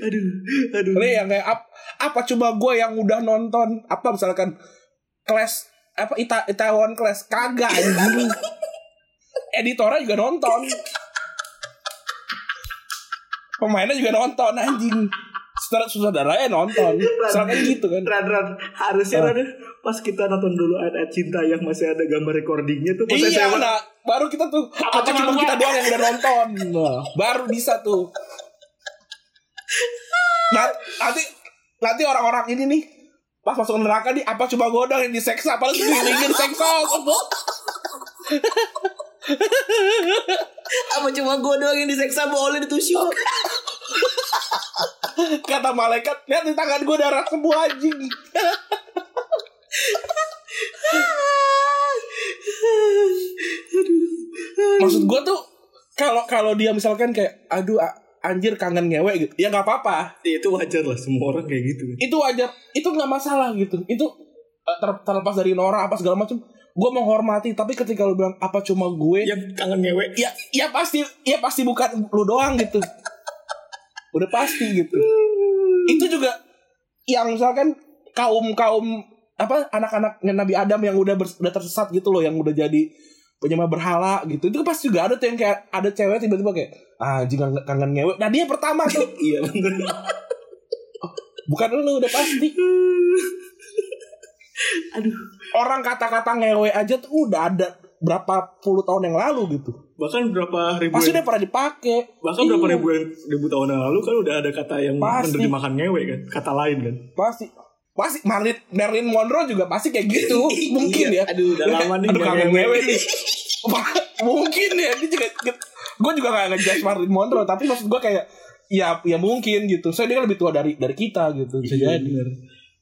Aduh, aduh. Ini yang kayak ap- apa coba gue yang udah nonton apa misalkan kelas apa Ita Itaewon kelas kagak anjing. Editornya juga nonton. Pemainnya juga nonton anjing. Saudara saudaranya nonton. Misalkan gitu kan. Ran, Ran, harusnya Ran, pas kita nonton dulu ayat cinta yang masih ada gambar recordingnya tuh pas Iya, SMA. nah, baru kita tuh apa, cuma kita doang yang udah nonton. Nah, baru bisa tuh. Nah, nanti nanti orang-orang ini nih pas masuk neraka nih apa coba gue doang yang diseksa padahal diringin seksa Apa cuma gue doang yang diseksa boleh ditusuk? kata malaikat lihat di tangan gue darah semua anjing maksud gue tuh kalau kalau dia misalkan kayak aduh anjir kangen ngewe gitu. Ya nggak apa-apa. Ya, itu wajar lah semua orang kayak gitu. itu wajar. Itu nggak masalah gitu. Itu eh, ter- terlepas dari Nora apa segala macam gue menghormati. Tapi ketika lu bilang apa cuma gue? Yang kangen ngewe. ya ya pasti ya pasti bukan lu doang gitu. Udah pasti gitu. Itu juga yang misalkan kaum kaum apa anak-anak Nabi Adam yang udah bers- udah tersesat gitu loh yang udah jadi penyembah berhala gitu itu pasti juga ada tuh yang kayak ada cewek tiba-tiba kayak ah jangan kangen ngewe nah dia pertama tuh Iya bener. bukan lu udah pasti Aduh. orang kata-kata ngewe aja tuh udah ada berapa puluh tahun yang lalu gitu Bahkan berapa ribu pasti udah pernah dipakai bahkan berapa Iya. ribu ribu tahun yang lalu kan udah ada kata yang Pasti. menerjemahkan ngewe kan, kata lain kan. pasti pasti Marilyn Marilyn Monroe juga pasti kayak gitu mungkin Iya. ya Aduh, udah lama nih aduh nggak kangen ngewe. nih mungkin ya dia juga gue juga gak ngejudge Marilyn Monroe tapi maksud gue kayak ya ya mungkin gitu saya dia kan lebih tua dari dari kita gitu bisa Iya, jadi bener.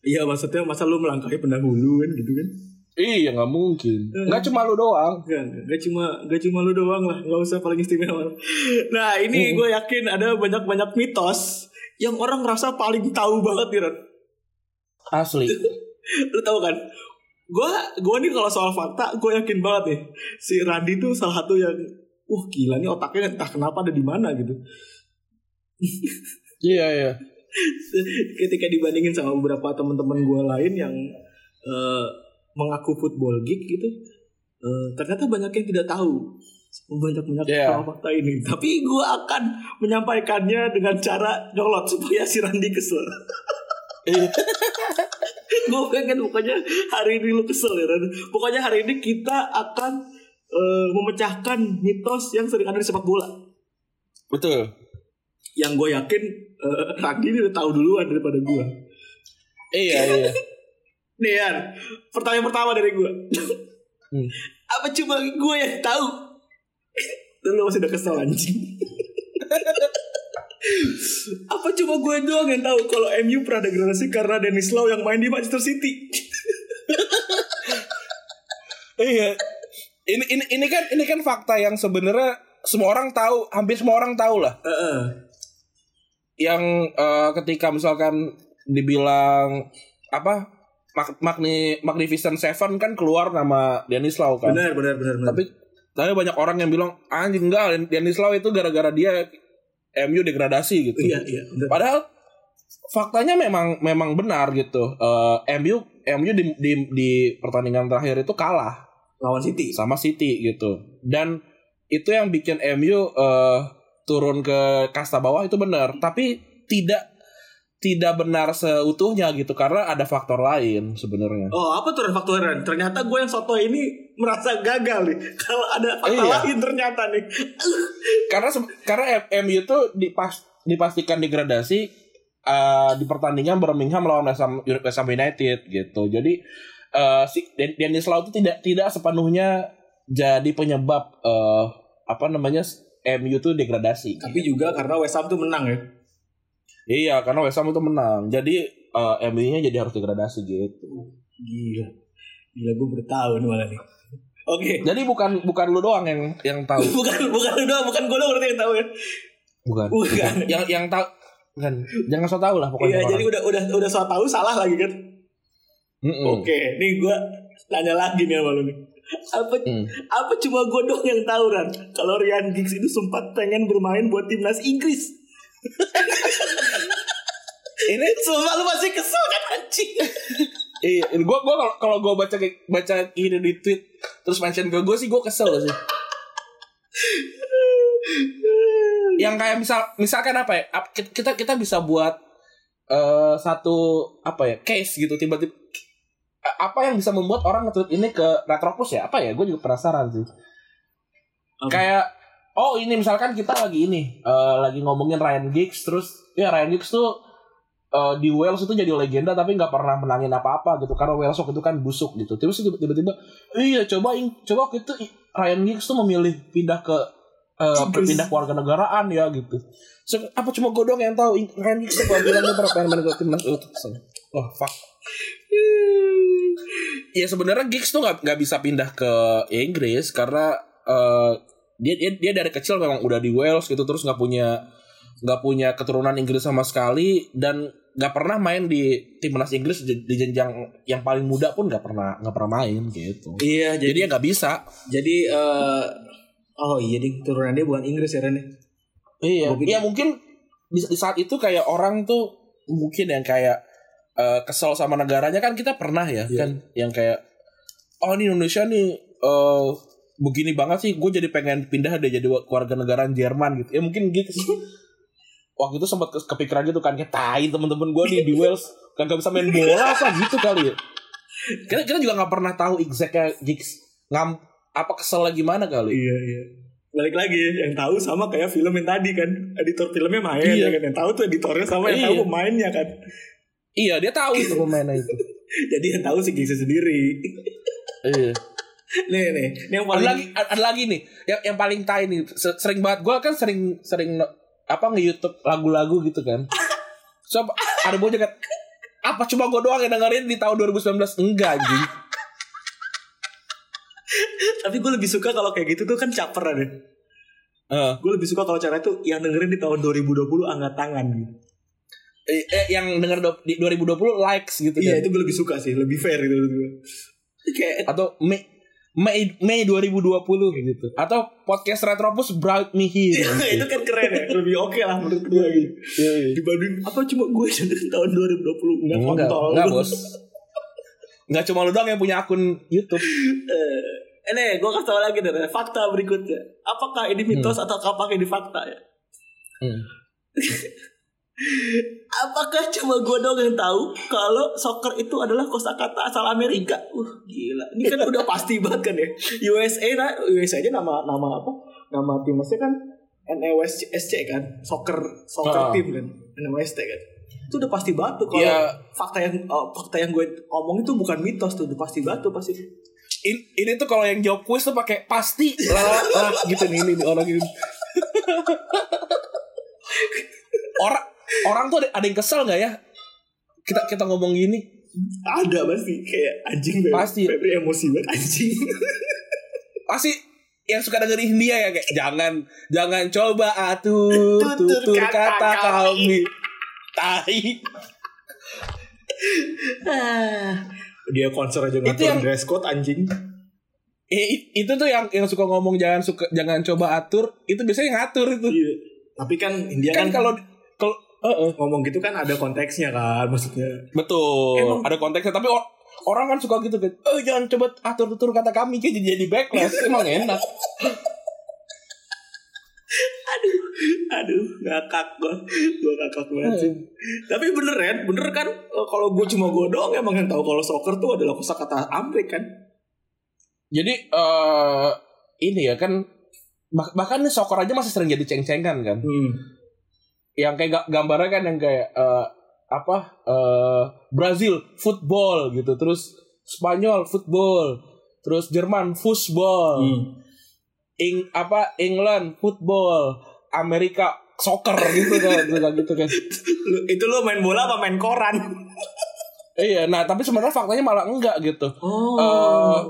Iya maksudnya masa lu melangkahi pendahulu kan gitu kan? iya nggak mungkin Hmm. nggak cuma lu doang enggak cuma enggak cuma lu doang lah, enggak usah paling istimewa. Nah, ini gue yakin ada banyak-banyak mitos yang orang ngerasa paling tahu banget nih, Ron. Asli Lu tahu kan? Gue gue nih kalau soal fakta, gue yakin banget nih. Si Randy tuh salah satu yang wah gila nih otaknya entah kenapa ada di mana gitu. iya iya Ketika dibandingin sama beberapa teman-teman gue lain yang eh, mengaku football geek gitu, eh, ternyata banyak yang tidak tahu banyak banyak Iya. fakta ini. Tapi gue akan menyampaikannya dengan cara nyolot supaya si Randy kesel. Iya. gue pengen pokoknya hari ini lu kesel ya Ran. Pokoknya hari ini kita akan eh, memecahkan mitos yang sering ada di sepak bola. betul Yang gue yakin Randy ini udah tahu duluan daripada gue. iya iya Nih Yan, pertanyaan pertama dari gue. Hmm. Apa cuma gue yang tahu? Lu masih udah kesel anjing. Apa cuma gue doang yang tahu kalau MU pernah degradasi karena Dennis Law yang main di Manchester City? Iya. Ini ini ini kan ini kan fakta yang sebenarnya semua orang tahu, hampir semua orang tahu lah. Heeh. Yang eh, ketika misalkan dibilang apa Mag- Magni Magnificent Seven kan keluar nama Dennis Lau kan. Benar, benar, benar, benar. Tapi tapi banyak orang yang bilang anjing enggak Dennis Lau itu gara-gara dia MU degradasi gitu. iya, iya. Padahal faktanya memang memang benar gitu. Eh, MU MU di, di di pertandingan terakhir itu kalah Lawan City. sama City gitu. Dan itu yang bikin MU eh, turun ke kasta bawah itu benar, tapi tidak tidak benar seutuhnya gitu karena ada faktor lain sebenarnya. Oh, apa tuh faktornya? Ternyata gue yang soto ini merasa gagal nih. Kalau ada fakta Iya. lain ternyata nih. Karena karena MU itu dipas, dipastikan degradasi eh, di pertandingan Birmingham melawan West Ham, West Ham United gitu. Jadi eh, si Den- Dennis Lau itu tidak tidak sepenuhnya jadi penyebab eh, apa namanya MU itu degradasi. Tapi juga karena West Ham tuh menang ya. Iya, karena West Ham itu menang. Jadi eh, MU-nya jadi harus degradasi gitu. Gila. Gila gue bertahu nih malah nih. Oke. Jadi bukan bukan lu doang yang yang tahu. Bukan bukan udah bukan gue doang berarti yang tahu ya. Bukan. Bukan. Yang yang tahu kan jangan so tahu lah pokoknya. Iya, jadi udah udah udah so tahu salah lagi kan. Mm-mm. Oke, nih gue tanya lagi nih sama lu nih. Apa Mm. apa cuma gue doang yang tahu Ran kalau Ryan Giggs itu sempat pengen bermain buat timnas Inggris. Ini Semua lu masih kesel kan anjing. iya, gua gua kalau kalau gua baca baca ini di tweet terus mention ke gua sih gua kesel sih. Yang kayak misal misalkan apa ya? Kita kita bisa buat eh satu apa ya? case gitu tiba-tiba apa yang bisa membuat orang nge-tweet ini ke Retropus ya? Apa ya? Gue juga penasaran sih. Apa? Kayak oh ini misalkan kita lagi ini eh, lagi ngomongin Ryan Giggs terus ya Ryan Giggs tuh eh, di Wales itu jadi legenda tapi nggak pernah menangin apa-apa gitu karena Wales waktu itu kan busuk gitu. Terus tiba-tiba iya coba coba waktu itu i- Ryan Giggs tuh memilih pindah ke eh, Inggris. pindah keluarga negaraan ya gitu. So, apa cuma gue doang yang tahu Ryan Giggs tuh bilangnya pernah pengen main ke timnas. Wah fuck. Ya sebenarnya Giggs tuh nggak nggak bisa pindah ke Inggris karena eh, dia, dia dia dari kecil memang udah di Wales gitu terus nggak punya nggak punya keturunan Inggris sama sekali dan nggak pernah main di timnas Inggris di, di jenjang yang paling muda pun nggak pernah nggak pernah main gitu. Iya, Jadi ya nggak bisa. Jadi eh oh iya jadi turunan dia bukan Inggris ya Ren ya? Iya. Mungkin- Iya mungkin di, di saat itu kayak orang tuh mungkin yang kayak eh, kesel sama negaranya kan kita pernah ya Iya. kan yang kayak oh ini Indonesia nih eh begini banget sih gue jadi pengen pindah deh jadi keluarga negaraan Jerman gitu ya mungkin gitu waktu itu sempat ke- kepikiran gitu kan kayak tai temen-temen gue nih di Wales kan gak bisa main bola apa gitu kali ya kita, kita juga nggak pernah tahu exactnya gigs ngam apa keselnya gimana kali Iya iya. Balik lagi yang tahu sama kayak film yang tadi kan editor filmnya main Iya. ya kan yang tahu tuh editornya sama yang Iya. tahu pemainnya kan. iya dia tahu itu pemainnya itu Jadi yang tahu si Giggs sendiri. iya nih nih, ini yang ada paling lagi ada lagi nih. Yang yang paling tai nih. Se- sering banget. Gue kan sering sering apa nge YouTube lagu-lagu gitu kan. So ada bocah kan apa cuma gue doang yang dengerin di tahun 2019 enggak anjing. Tapi gue lebih suka kalau kayak gitu tuh kan caper deh. Eh, Gue lebih suka kalau cara itu yang dengerin di tahun 2020 angkat tangan gitu. eh, eh, yang denger do- di 2020 likes gitu Iya kan. itu gue lebih suka sih, lebih fair gitu. Kayak atau Mei Mei Mei 2020 gitu atau podcast Retropus Brought Me Here itu kan keren ya, lebih oke lah menurut gue gitu. Iya, iya. Dibanding apa cuma gue dengerin tahun 2020 enggak Enggak, kontol. enggak bos Enggak cuma lu doang yang punya akun YouTube Eh, ini gue kasih tau lagi deh fakta berikutnya. Apakah ini mitos atau apakah ini fakta ya? Hmm. Apakah cuma gue dong yang tahu kalau soccer itu adalah kosakata asal Amerika? Uh, gila. Ini kan udah pasti banget kan ya. USA nah, USA aja nama nama apa? Nama timnasnya kan NEWSC kan, soccer soccer Ah. team kan, NEWSC kan. Itu udah pasti batu kalau Iya. fakta yang oh, fakta yang gue omong itu bukan mitos tuh, udah pasti batu pasti. In- ini tuh kalau yang jawab kuis tuh pakai pasti lah lah gitu nih ini, orang ini orang orang tuh ada, ada yang kesel nggak ya kita kita ngomong gini Ada pasti kayak anjing Febri. Pasti. Febri emosi banget anjing. pasti yang suka dengerin dia ya kayak jangan jangan coba atur Tutur tutur kata kata, kami. tai Ah. Dia konser aja ngatur yang- dress code anjing. Eh, itu tuh yang yang suka ngomong jangan suka jangan coba atur itu biasanya ngatur itu Iya. Tapi kan India kan kan, kalau kalau eh. ngomong gitu kan ada konteksnya kan maksudnya. Betul. Emang- ada konteksnya tapi or- orang kan suka gitu kan. Oh jangan coba atur atur kata kami kayak jadi backlash emang enak. Aduh, aduh, ngakak gua. Gua ngakak banget sih. Tapi bener kan, bener kan eh, kalau gue cuma gue doang emang yang tahu kalau soccer tuh adalah kosakata Amrik kan. Jadi eh ini ya kan bah- bahkan nih soccer aja masih sering jadi ceng-cengan kan. Hmm. Yang kayak ga- gambarnya kan yang kayak eh, apa eh Brazil football gitu, terus Spanyol football, terus Jerman football. Hmm. Ing apa England football, Amerika soccer gitu kan, gitu kan, gitu kan. Lu, itu lo main bola apa main koran? Iya, nah tapi sebenarnya faktanya malah enggak gitu. Oh. Eh,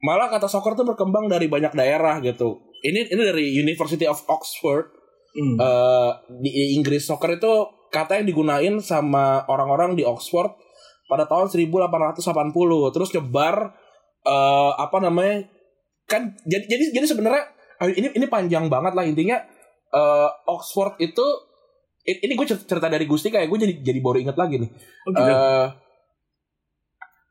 malah kata soccer tuh berkembang dari banyak daerah gitu. Ini ini dari University of Oxford Hmm. eh, di Inggris soccer itu kata yang digunain sama orang-orang di Oxford pada tahun 1880 terus nyebar eh, apa namanya kan jadi jadi jadi sebenarnya ini ini panjang banget lah intinya eh, Oxford itu ini gue cerita dari Gusti kayak gue jadi jadi baru inget lagi nih Oh, gitu. Eh,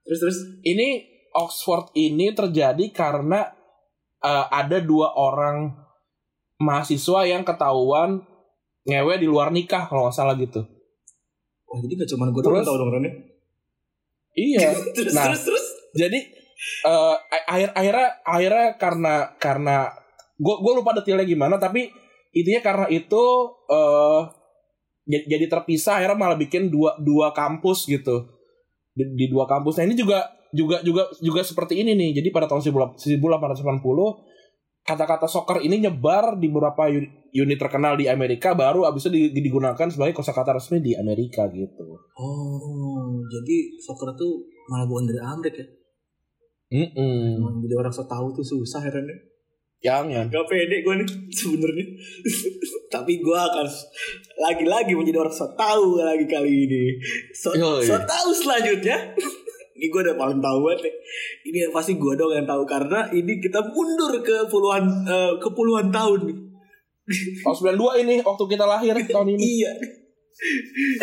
terus terus. ini Oxford ini terjadi karena eh, ada dua orang mahasiswa yang ketahuan ngewe di luar nikah kalau nggak salah gitu. Oh jadi gak cuma gue Terus? tau dong Ren ya? Iya. terus Nah. terus terus. Jadi eh, akhir akhirnya akhirnya karena karena gue gue lupa detailnya gimana tapi intinya karena itu eh jadi, jadi terpisah akhirnya malah bikin dua dua kampus gitu di, di dua kampus. Nah ini juga juga juga juga seperti ini nih. Jadi pada tahun 1880 kata-kata soccer ini nyebar di beberapa uni- unit terkenal di Amerika baru abis itu di- digunakan sebagai kosakata resmi di Amerika gitu. Oh jadi soccer tuh malah bukan dari Amerika ya? Mm-mm. Emang jadi orang so tahu tuh susah ya Ren ya? Gak pede gue nih sebenarnya. Tapi gue akan lagi-lagi menjadi orang so tahu lagi kali ini. So, Yoi. so tahu selanjutnya. Ini gue udah paling tahu banget nih. Ini yang pasti gue dong yang tahu karena ini kita mundur ke puluhan eh, ke puluhan tahun nih. Oh 92 ini waktu kita lahir tahun ini. Iya.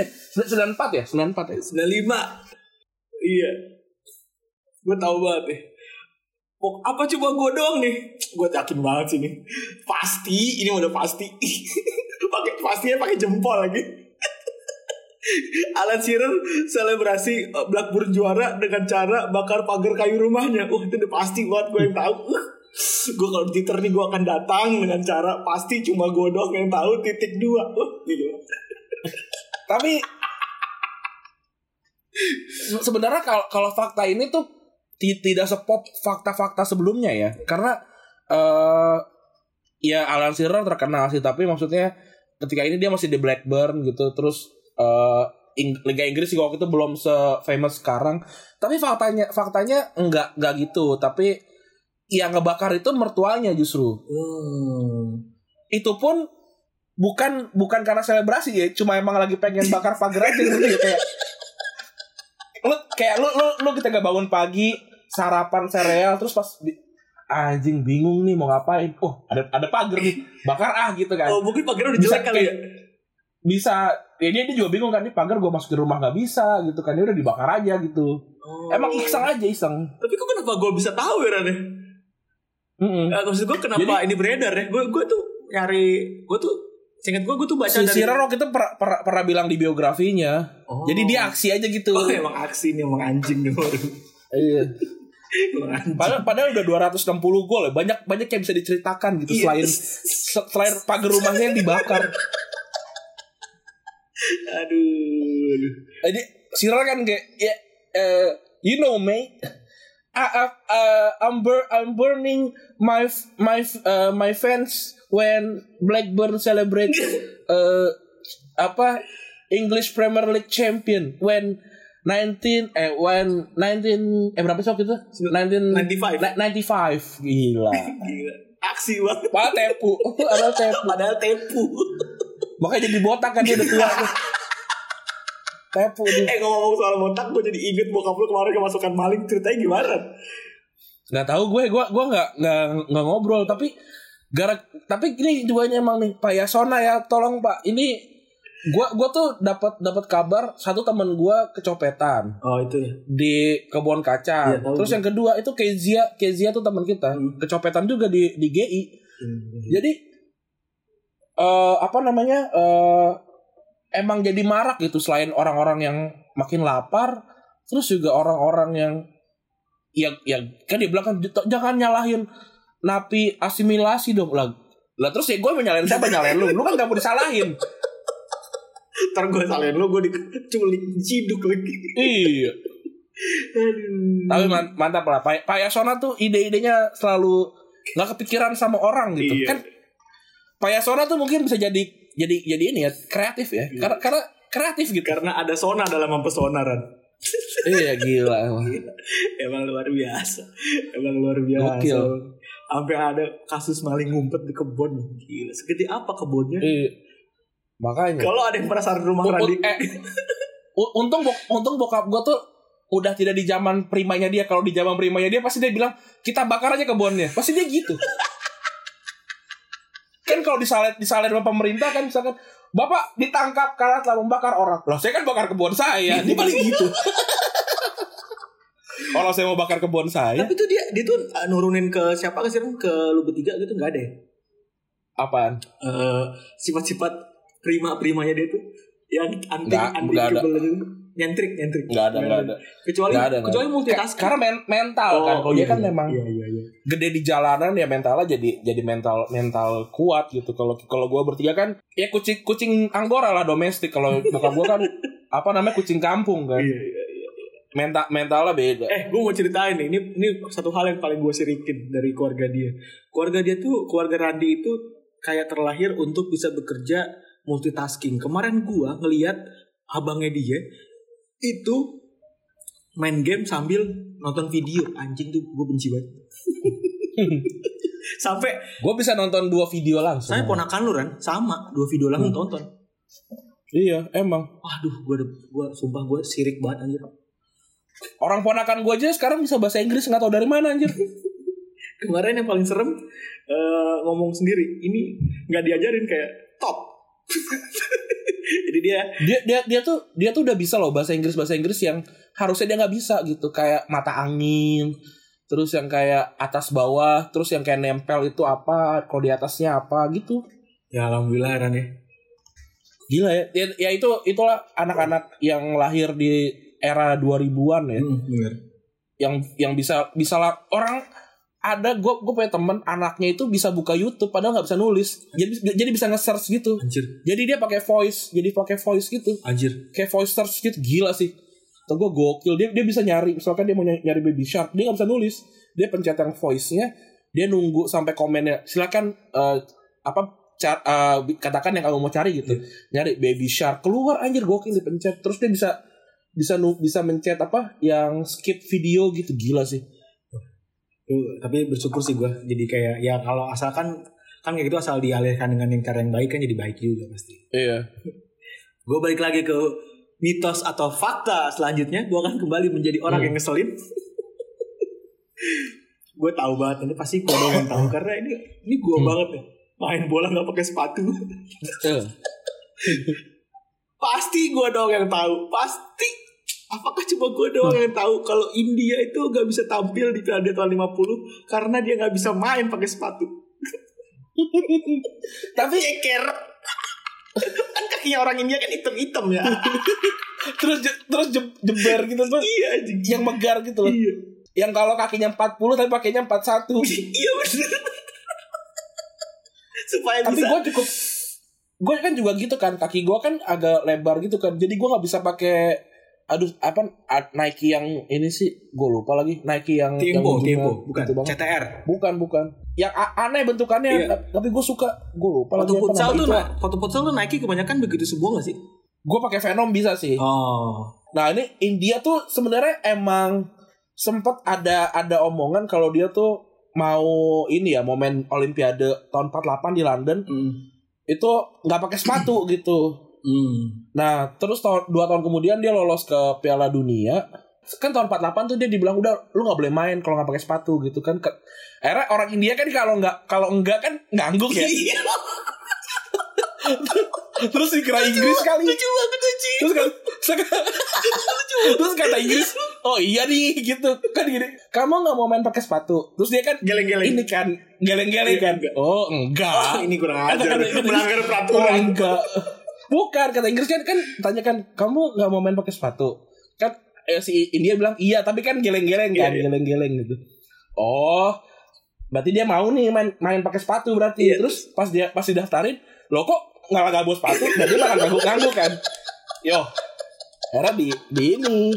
Eh, 94 ya? 94 ya? 95. Iya. Gue tahu banget nih. Oh, apa coba gue doang nih? Gue yakin banget sih nih. Pasti, ini udah pasti. pakai pastinya pakai jempol lagi. Alan Shearer selebrasi eh, Blackburn juara dengan cara bakar pagar kayu rumahnya. Wah itu udah pasti banget gue yang tahu. gue kalau di Twitter nih gue akan datang dengan cara pasti cuma gue doang yang tahu titik dua. Wah, gitu. Tapi se- sebenarnya kalau kalau fakta ini tuh ti- tidak sepop fakta-fakta sebelumnya ya. Karena eh ya Alan Shearer terkenal sih, tapi maksudnya ketika ini dia masih di Blackburn gitu, terus eh Ing- Liga Inggris juga waktu itu belum se-famous sekarang. Tapi faktanya faktanya enggak enggak gitu, tapi yang ngebakar itu mertuanya justru. Hmm. itu pun bukan bukan karena selebrasi ya cuma emang lagi pengen bakar pagar aja gitu ya kayak lu kayak lu lu lu kita gak bangun pagi sarapan sereal terus pas di- anjing bingung nih mau ngapain oh ada ada pagar nih bakar ah gitu kan Oh mungkin pagarnya udah jelek kali ya. Bisa ya dia, dia juga bingung kan nih pagar gue masukin rumah nggak bisa gitu kan dia udah dibakar aja gitu emang iseng aja iseng Tapi kok kenapa gue bisa tahu ya Ran ya? Mm-mm. Eh, maksud gue kenapa ini beredar ya? Gue gue tuh nyari gue tuh singkat gue gue tuh baca si dari Shearer waktu itu pernah, pernah, pernah bilang di biografinya Oh. jadi dia aksi aja gitu Oh emang aksi nih emang anjing nih. Iya. Padahal, padahal udah 260 gol ya. Banyak banyak yang bisa diceritakan gitu Iya. selain se- selain pagar rumahnya yang dibakar. Aduh. Jadi Shearer kan kayak ya eh, you know me. I, I, uh, I'm, bur- I'm burning my my uh, my fans when Blackburn celebrate uh, apa English Premier League champion when 19 eh when 19 eh berapa sih waktu itu? 19 95. Na- 95 gila. Gila. Aksi banget. Padahal tepu, padahal tepu. Padahal tepu. Makanya jadi botak kan dia udah tua. tuh. tepu dia. eh ngomong soal botak gue jadi inget bokap lu kemarin kemasukan maling ceritanya gimana? Nggak tahu gue, gue gue nggak nggak ngobrol tapi gara tapi ini juga emang nih Pak Yasona ya tolong Pak ini gue gue tuh dapat dapat kabar satu teman gue kecopetan Oh itu ya. di kebun kaca Iya, tahu terus gue. yang kedua itu Kezia Kezia tuh teman kita Hmm. kecopetan juga di di GI Jadi eh apa namanya? eh emang jadi marak gitu selain orang-orang yang makin lapar, terus juga orang-orang yang yang yang kan dia bilang kan "J- jangan nyalahin napi asimilasi dong lah. Lah terus ya gue menyalahin siapa nyalahin lu? Lu kan gak mau disalahin. Ntar gue salahin lu gue diculik ciduk lagi. iya. Tapi man- mantap lah. Pak, Pak Yasona tuh ide-idenya selalu nggak kepikiran sama orang gitu. Iya. Kan Pak Yasona tuh mungkin bisa jadi jadi jadi ini ya kreatif ya. Karena karena kreatif gitu. Karena ada sona dalam mempesona Ran. Iya gila emang. Emang luar biasa. Emang luar biasa. Gokil. Sampai ada kasus maling ngumpet di kebun. Gila, seperti apa kebunnya? Iya. Makanya. Kalau ada yang penasaran rumah Randy, eh, untung untung bokap gue tuh udah tidak di zaman primanya dia. Kalau di zaman primanya dia pasti dia bilang kita bakar aja kebunnya. Pasti dia gitu. kan kalau disalet disalet sama pemerintah kan misalkan Bapak ditangkap karena telah membakar orang. Loh, saya kan bakar kebun saya. Dia paling gitu. Kalau saya mau bakar kebun saya, tapi tuh dia dia tuh uh, nurunin ke siapa ke siapa ke lu bertiga gitu nggak ada ya? apaan? Eh, sifat-sifat prima-primanya dia tuh yang anti anti ada. gitu. nyentrik nyentrik Nggak ada, nggak ada. kecuali ada, kecuali multitasking Karena men- mental kan. Kalau dia kan memang iya iya iya gede di jalanan ya mentalnya jadi jadi mental mental kuat gitu kalau kalau gue bertiga kan ya kucing kucing anggora lah domestik kalau bokap gue kan apa namanya kucing kampung kan iya iya mental mentalnya beda Eh, gue mau ceritain nih. Ini ini satu hal yang paling gue sirikin dari keluarga dia. Keluarga dia tuh, keluarga Randi itu kayak terlahir untuk bisa bekerja multitasking. Kemarin gue ngeliat abangnya dia itu main game sambil nonton video. Anjing tuh gue benci banget. Sampai gue bisa nonton dua video langsung saya ponakan lu kan sama dua video langsung tonton. iya emang Waduh, gue gue sumpah gue sirik banget anjir. orang ponakan gue aja sekarang bisa bahasa Inggris nggak tahu dari mana anjir Kemarin yang paling serem eh, ngomong sendiri. Ini nggak diajarin kayak top. Jadi dia dia dia dia tuh dia tuh udah bisa loh bahasa Inggris bahasa Inggris yang harusnya dia nggak bisa gitu kayak mata angin terus yang kayak atas bawah terus yang kayak nempel itu apa kalau di atasnya apa gitu ya alhamdulillah Ran ya. Gila ya. Ya, ya itu itulah anak-anak yang lahir di era 2000-an ya. Hmm, bener. Yang yang bisa bisa lah orang ada gue gue punya temen anaknya itu bisa buka YouTube padahal nggak bisa nulis. Jadi jadi bisa nge-search gitu. Anjir, jadi dia pakai voice jadi pakai voice gitu. Anjir. kayak voice search gitu gila sih. Atau gue gokil. Dia dia bisa nyari misalkan dia mau nyari, baby shark dia nggak bisa nulis. Dia pencet yang voice nya dia nunggu sampai komennya. Silakan eh, apa car, eh, katakan yang kamu mau cari gitu. Nyari baby shark. Keluar anjir gokil dipencet. Terus dia bisa bisa bisa mencet apa yang skip video gitu. Gila sih tapi bersyukur sih gue. Jadi kayak ya kalau asalkan kan kayak gitu asal dialihkan dengan yang cara yang baik kan jadi baik juga pasti. iya Gue balik lagi ke mitos atau fakta selanjutnya. Gue akan kembali menjadi orang Hmm. yang ngeselin. gue tahu banget ini pasti gue yang tahu karena ini ini gue Hmm. banget ya main bola nggak pakai sepatu. Pasti gue doang yang tahu pasti apakah cuma gue doang yang tahu kalau India itu gak bisa tampil di Piala Dunia tahun 50 karena dia gak bisa main pakai sepatu? Tapi ceker kan kakinya orang India kan hitam-hitam ya. Terus je- terus je- jeber gitu tuh iya yang megar gitu loh. Iya. Yang kalau kakinya 40 tapi pakainya 41 iya bener. Supaya tapi bisa. gue cukup gue kan juga gitu kan kaki gue kan agak lebar gitu kan. Jadi gue nggak bisa pakai aduh apa Nike yang ini sih gue lupa lagi Nike yang Tempo, yang Tempo, ujungnya bukan gitu. CTR. bukan bukan yang aneh bentukannya Iya. tapi gue suka gue lupa Foto lagi futsal tuh, nah, foto futsal tuh Nike kebanyakan begitu semua gak sih? gue pakai Venom bisa sih Oh, nah ini India tuh sebenarnya emang sempet ada ada omongan kalau dia tuh mau ini ya momen Olimpiade tahun 48 di London hmm. itu nggak pakai sepatu gitu Hmm. Nah, terus tahun dua tahun kemudian dia lolos ke Piala Dunia. Kan tahun 48 tuh dia dibilang udah lu nggak boleh main kalau nggak pakai sepatu gitu kan. Ke, akhirnya orang India kan kalau nggak kalau enggak kan ngangguk ya. Iya, terus dikira Inggris kali. lucu banget lucu. Terus kan terus kata Inggris, oh iya nih gitu kan gini. Kamu nggak mau main pakai sepatu. Terus dia kan Geleng-geleng. ini kan geleng-geleng kan. Iya, enggak. Oh Oh, enggak. ini kurang ajar. Melanggar Oh, peraturan. enggak. Bukan kata Inggris kan kan tanyakan kamu nggak mau main pakai sepatu. Kan eh, si India bilang iya tapi kan geleng-geleng kan, Iya, iya. geleng-geleng gitu. Oh, berarti dia mau nih main main pakai sepatu berarti. Iya. Terus pas dia pas didaftarin, lo kok nggak nggak bawa sepatu? Dan dia malah ngangguk-ngangguk kan. Yo, era di di ini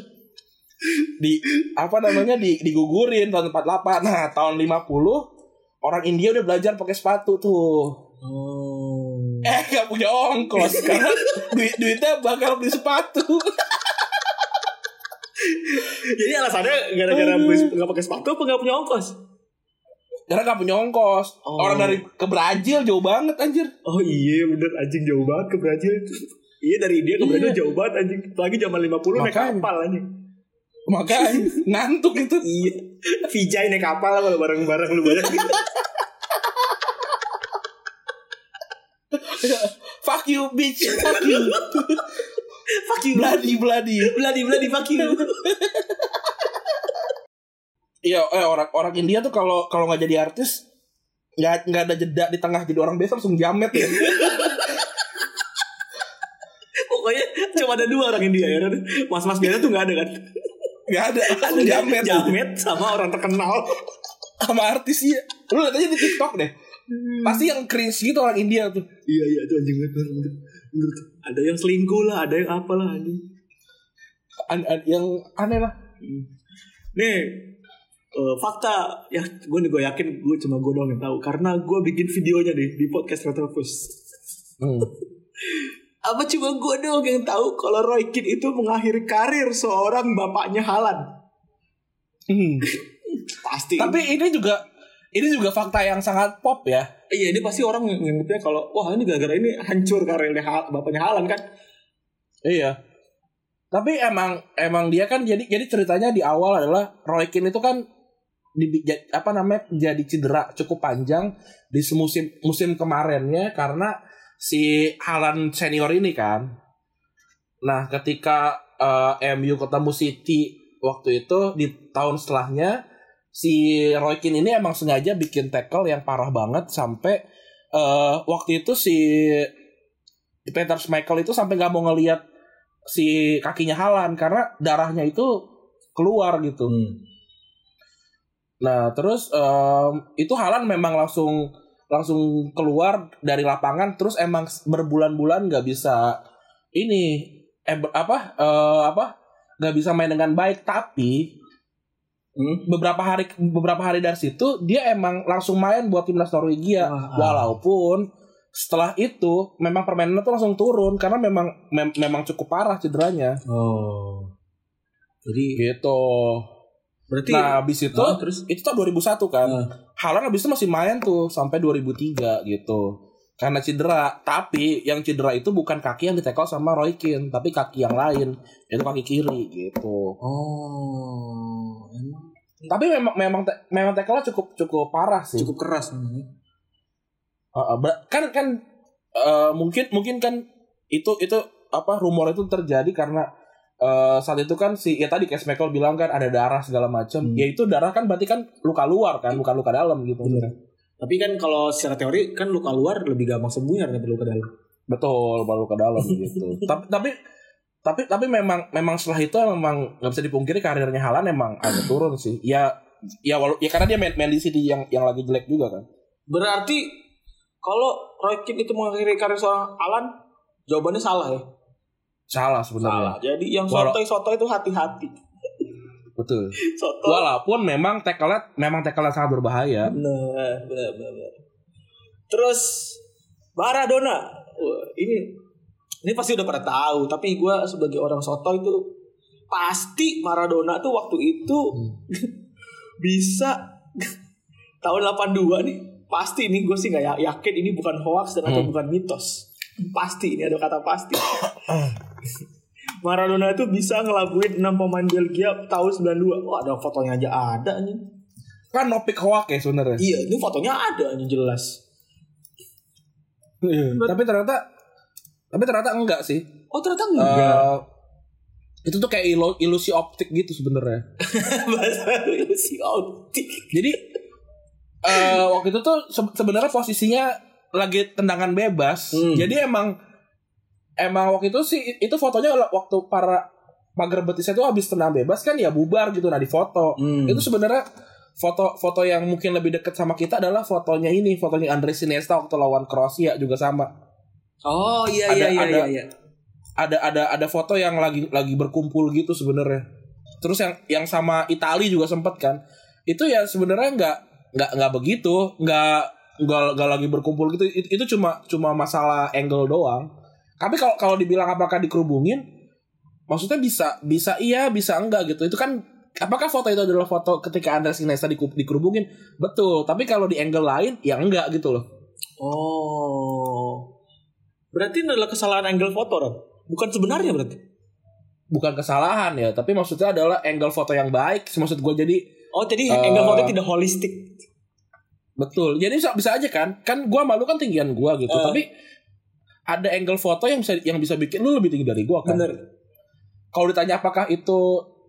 di apa namanya di digugurin tahun 48. Nah, tahun 50 orang India udah belajar pakai sepatu tuh. Oh. Eh gak punya ongkos Karena duit duitnya bakal beli sepatu Jadi alasannya gara-gara beli- nggak pakai sepatu apa nggak punya ongkos? Karena gak punya ongkos. Oh. Orang dari ke Brazil jauh banget anjir. Oh iya bener anjing jauh banget ke Brazil. iya dari India ke Brazil Iya. jauh banget anjing. Lagi zaman 50 naik Makanya. kapal anjing. Makanya ngantuk itu. Iya. Vijay naik kapal kalau bareng-bareng lu bayangin. Fuck you bitch. Fuck you. fuck you. bloody bloody. Bloody bloody fuck you. Iya, eh orang orang India tuh kalau kalau nggak jadi artis nggak nggak ada jeda di tengah jadi orang biasa langsung jamet ya. Pokoknya cuma ada dua orang India ya. Mas-mas biasa tuh nggak ada kan. Nggak ada, langsung jamet. Jamet sama orang terkenal. sama artis ya. Lu lihat aja di TikTok deh. Pasti yang cringe gitu orang India tuh. Iya iya itu anjing tuh. Ada yang selingkuh lah, ada yang apalah anjing. An- an- yang aneh lah. Nih eh, fakta ya gue nih gue yakin gue cuma gue doang yang tahu karena gue bikin videonya nih di podcast Retropus. Hmm. Apa cuma gue doang yang tahu kalau Roy Keane itu mengakhiri karir seorang bapaknya Halan? Hmm. Pasti. Tapi ini juga ini juga fakta yang sangat pop ya. iya ini pasti orang nganggapnya kalau wah ini gara-gara ini hancur karirnya Hal- bapaknya Halan kan? Iya. Tapi emang emang dia kan jadi jadi ceritanya di awal adalah Roy Keane itu kan di apa namanya jadi cedera cukup panjang di semusim musim kemarinnya karena si Halan senior ini kan. Nah, ketika eh, MU ketemu City waktu itu di tahun setelahnya si Roy Keane ini emang sengaja bikin tackle yang parah banget sampai eh, waktu itu si Peter Schmeichel itu sampai nggak mau ngelihat si kakinya Halan karena darahnya itu keluar gitu. Nah terus em, itu Halan memang langsung langsung keluar dari lapangan terus emang berbulan-bulan nggak bisa ini eh apa eh, apa nggak bisa main dengan baik tapi Hmm? beberapa hari beberapa hari dari situ dia emang langsung main buat timnas Norwegia Wah. walaupun setelah itu memang permainannya tuh langsung turun karena memang mem- memang cukup parah cederanya Oh. Jadi gitu. berarti Nah, habis itu Ah, terus itu tahun 2001 kan. Ah. Haaland habis itu masih main tuh sampai 2003 gitu. Karena cedera, tapi yang cedera itu bukan kaki yang ditekel sama Roy Keane, tapi kaki yang lain, yaitu kaki kiri gitu. Oh, emang Tapi memang memang te- memang tekelnya cukup cukup parah sih. cukup keras. Uh, uh, kan kan uh, mungkin mungkin kan itu itu apa rumor itu terjadi karena uh, saat itu kan si ya tadi kayak Michael bilang kan ada darah segala macam. Hmm. Ya itu darah kan berarti kan luka luar kan, bukan luka dalam gitu. Bener. Tapi kan kalau secara teori kan luka luar lebih gampang sembuh daripada luka dalam. Betul, baru luka dalam gitu. tapi tapi tapi tapi memang memang setelah itu memang nggak bisa dipungkiri karirnya Halan emang agak turun sih. Ya ya walau ya karena dia main, main di City yang yang lagi jelek juga kan. Berarti kalau Roy Keane itu mengakhiri karir seorang Alan, jawabannya salah ya. Salah sebenarnya. Jadi yang Walau- sotoy-sotoy itu hati-hati. Betul. Sotoy. Walaupun memang tackle memang tackle sangat berbahaya. Benar, benar, benar. Terus Maradona, Wah, ini ini pasti udah pada tahu. Tapi gue sebagai orang soto itu pasti Maradona tuh waktu itu bisa tahun 82 nih. Pasti ini gue sih nggak ya- yakin ini bukan hoax dan atau Hmm. bukan mitos. Pasti ini ada kata pasti. Maradona itu bisa ngelabuin 6 pemain Belgia tahun 92. Wah, ada fotonya aja ada nih. Kan no pick hoak ya sebenarnya. Iya, ini fotonya ada nih jelas. tapi ternyata tapi ternyata enggak sih. Oh ternyata enggak. Eh, itu tuh kayak ilusi optik gitu sebenarnya. Bahasa ilusi optik. Jadi eh waktu itu tuh se- sebenarnya posisinya lagi tendangan bebas. Hmm. Jadi emang emang waktu itu sih itu fotonya waktu para pagar betisnya tuh habis tendangan bebas kan ya bubar gitu nah di foto. Hmm. Itu sebenarnya foto foto yang mungkin lebih deket sama kita adalah fotonya ini, fotonya Andres Iniesta waktu lawan Kroasia juga sama. Oh iya Ada- iya iya ada- iya. iya. Ada ada ada foto yang lagi lagi berkumpul gitu sebenarnya. Terus yang yang sama Itali juga sempet kan. Itu ya sebenarnya nggak nggak nggak begitu, nggak nggak nggak lagi berkumpul gitu. Itu, itu cuma cuma masalah angle doang. Tapi kalau kalau dibilang apakah dikerubungin, maksudnya bisa bisa iya bisa enggak gitu itu kan apakah foto itu adalah foto ketika Andres Iniesta dikerubungin betul tapi kalau di angle lain ya enggak gitu loh Oh. Berarti ini adalah kesalahan angle foto, Ron. Bukan sebenarnya berarti. bukan kesalahan ya tapi maksudnya adalah angle foto yang baik maksud gue jadi Oh, jadi Eh. angle foto tidak holistik. betul jadi bisa bisa aja kan kan gue malu kan tinggian gue gitu Eh. tapi ada angle foto yang bisa yang bisa bikin lu lebih tinggi dari gue kan Bener. kalau ditanya apakah itu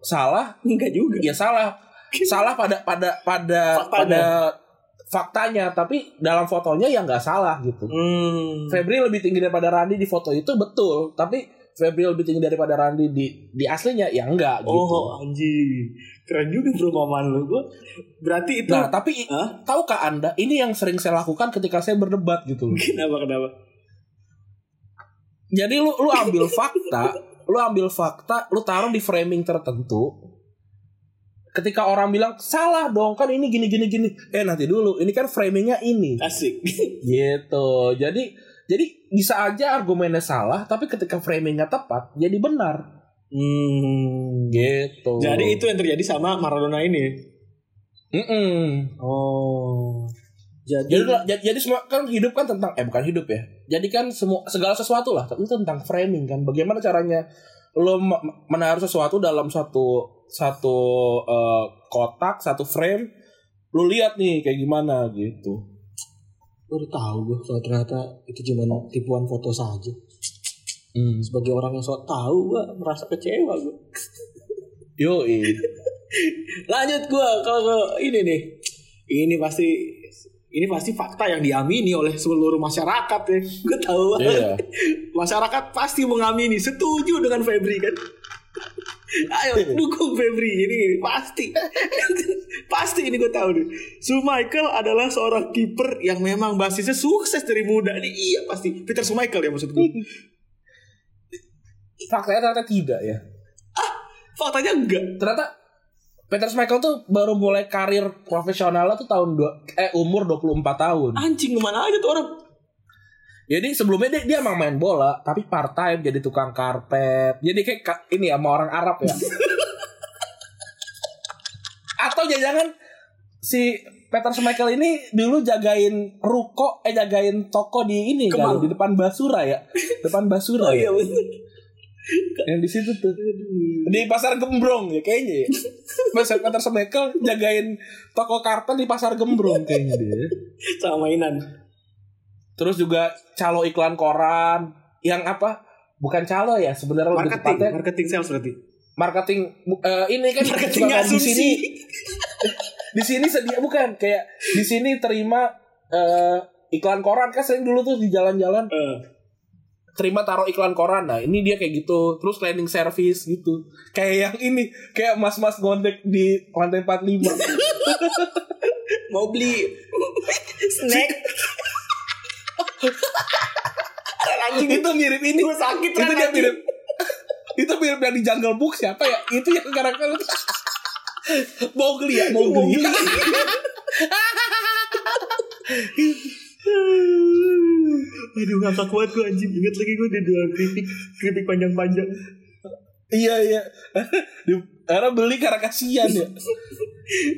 salah Enggak juga. ya salah salah pada pada pada Faktanya. pada faktanya tapi dalam fotonya ya nggak salah gitu Hmm. Febri lebih tinggi daripada Randi di foto itu betul tapi Febri lebih tinggi daripada Randi di di aslinya ya enggak gitu Oh, anjing. Keren juga perumpamaan lu. Berarti itu nah tapi Hah? tahukah anda ini yang sering saya lakukan ketika saya berdebat gitu kenapa kenapa? jadi lu lu ambil fakta lu ambil fakta lu taruh di framing tertentu ketika orang bilang salah dong kan ini gini gini gini eh nanti dulu ini kan framingnya ini Asik. gitu jadi jadi bisa aja argumennya salah tapi ketika framingnya tepat jadi benar Hmm. gitu Jadi itu yang terjadi sama Maradona ini. Mm-mm. Oh. Jadi, jadi jadi, jadi semua kan hidup kan tentang eh bukan hidup ya jadi kan semua segala sesuatu lah itu tentang framing kan bagaimana caranya lo me- menaruh sesuatu dalam satu satu eh, kotak satu frame lu lihat nih kayak gimana gitu baru tahu gue kalau ternyata itu cuma tipuan foto saja. hmm. Sebagai orang yang sok tahu gue merasa kecewa gue. yo Lanjut gue kalau ini nih. Ini pasti ini pasti fakta yang diamini oleh seluruh masyarakat ya. Gue tahu banget. Iya. Masyarakat pasti mengamini, setuju dengan Febri kan. Ayo dukung Febri ini, ini pasti. pasti ini gue tahu nih. Michael adalah seorang kiper yang memang basisnya sukses dari muda nih. Iya pasti. Peter Michael ya maksud gue. faktanya ternyata tidak ya Faktanya enggak. ternyata Peter Schmeichel tuh baru mulai karir profesionalnya tuh tahun dua, eh umur 24 tahun. Anjing ke mana aja tuh orang. Jadi sebelumnya dia, dia emang main bola, tapi part time jadi tukang karpet. Jadi kayak ka- ini sama orang Arab ya. Atau jangan si Peter Schmeichel ini dulu jagain ruko, eh jagain toko di ini kan, di depan Basura ya, depan Basura Oh ya. iya. Yang di situ tuh. Di pasar Gembrong ya kayaknya ya. Mas Peter Schmeichel jagain toko karpet di pasar Gembrong kayaknya dia. Sama mainan. Terus juga calo iklan koran yang apa? Bukan calo ya, sebenarnya lebih Marketing, tepatnya marketing sales berarti. marketing eh, ini kan Marketing di sini di sini sedia bukan kayak di sini terima eh, iklan koran kan sering dulu tuh di jalan-jalan Eh, terima taruh iklan koran. Nah ini dia kayak gitu. Terus cleaning service gitu. Kayak yang ini kayak mas-mas gondek di lantai 45 mau beli snack. anjing. Itu mirip ini. Gua sakit, itu dia mirip. Itu mirip yang di Jungle Book siapa ya? Itu yang karakter. Mowgli ya Mowgli Aduh ngakak kuat gue anjing? Ingat lagi gue di dua keripik Keripik panjang-panjang. Iya iya. Di- karena beli karena kasihan ya.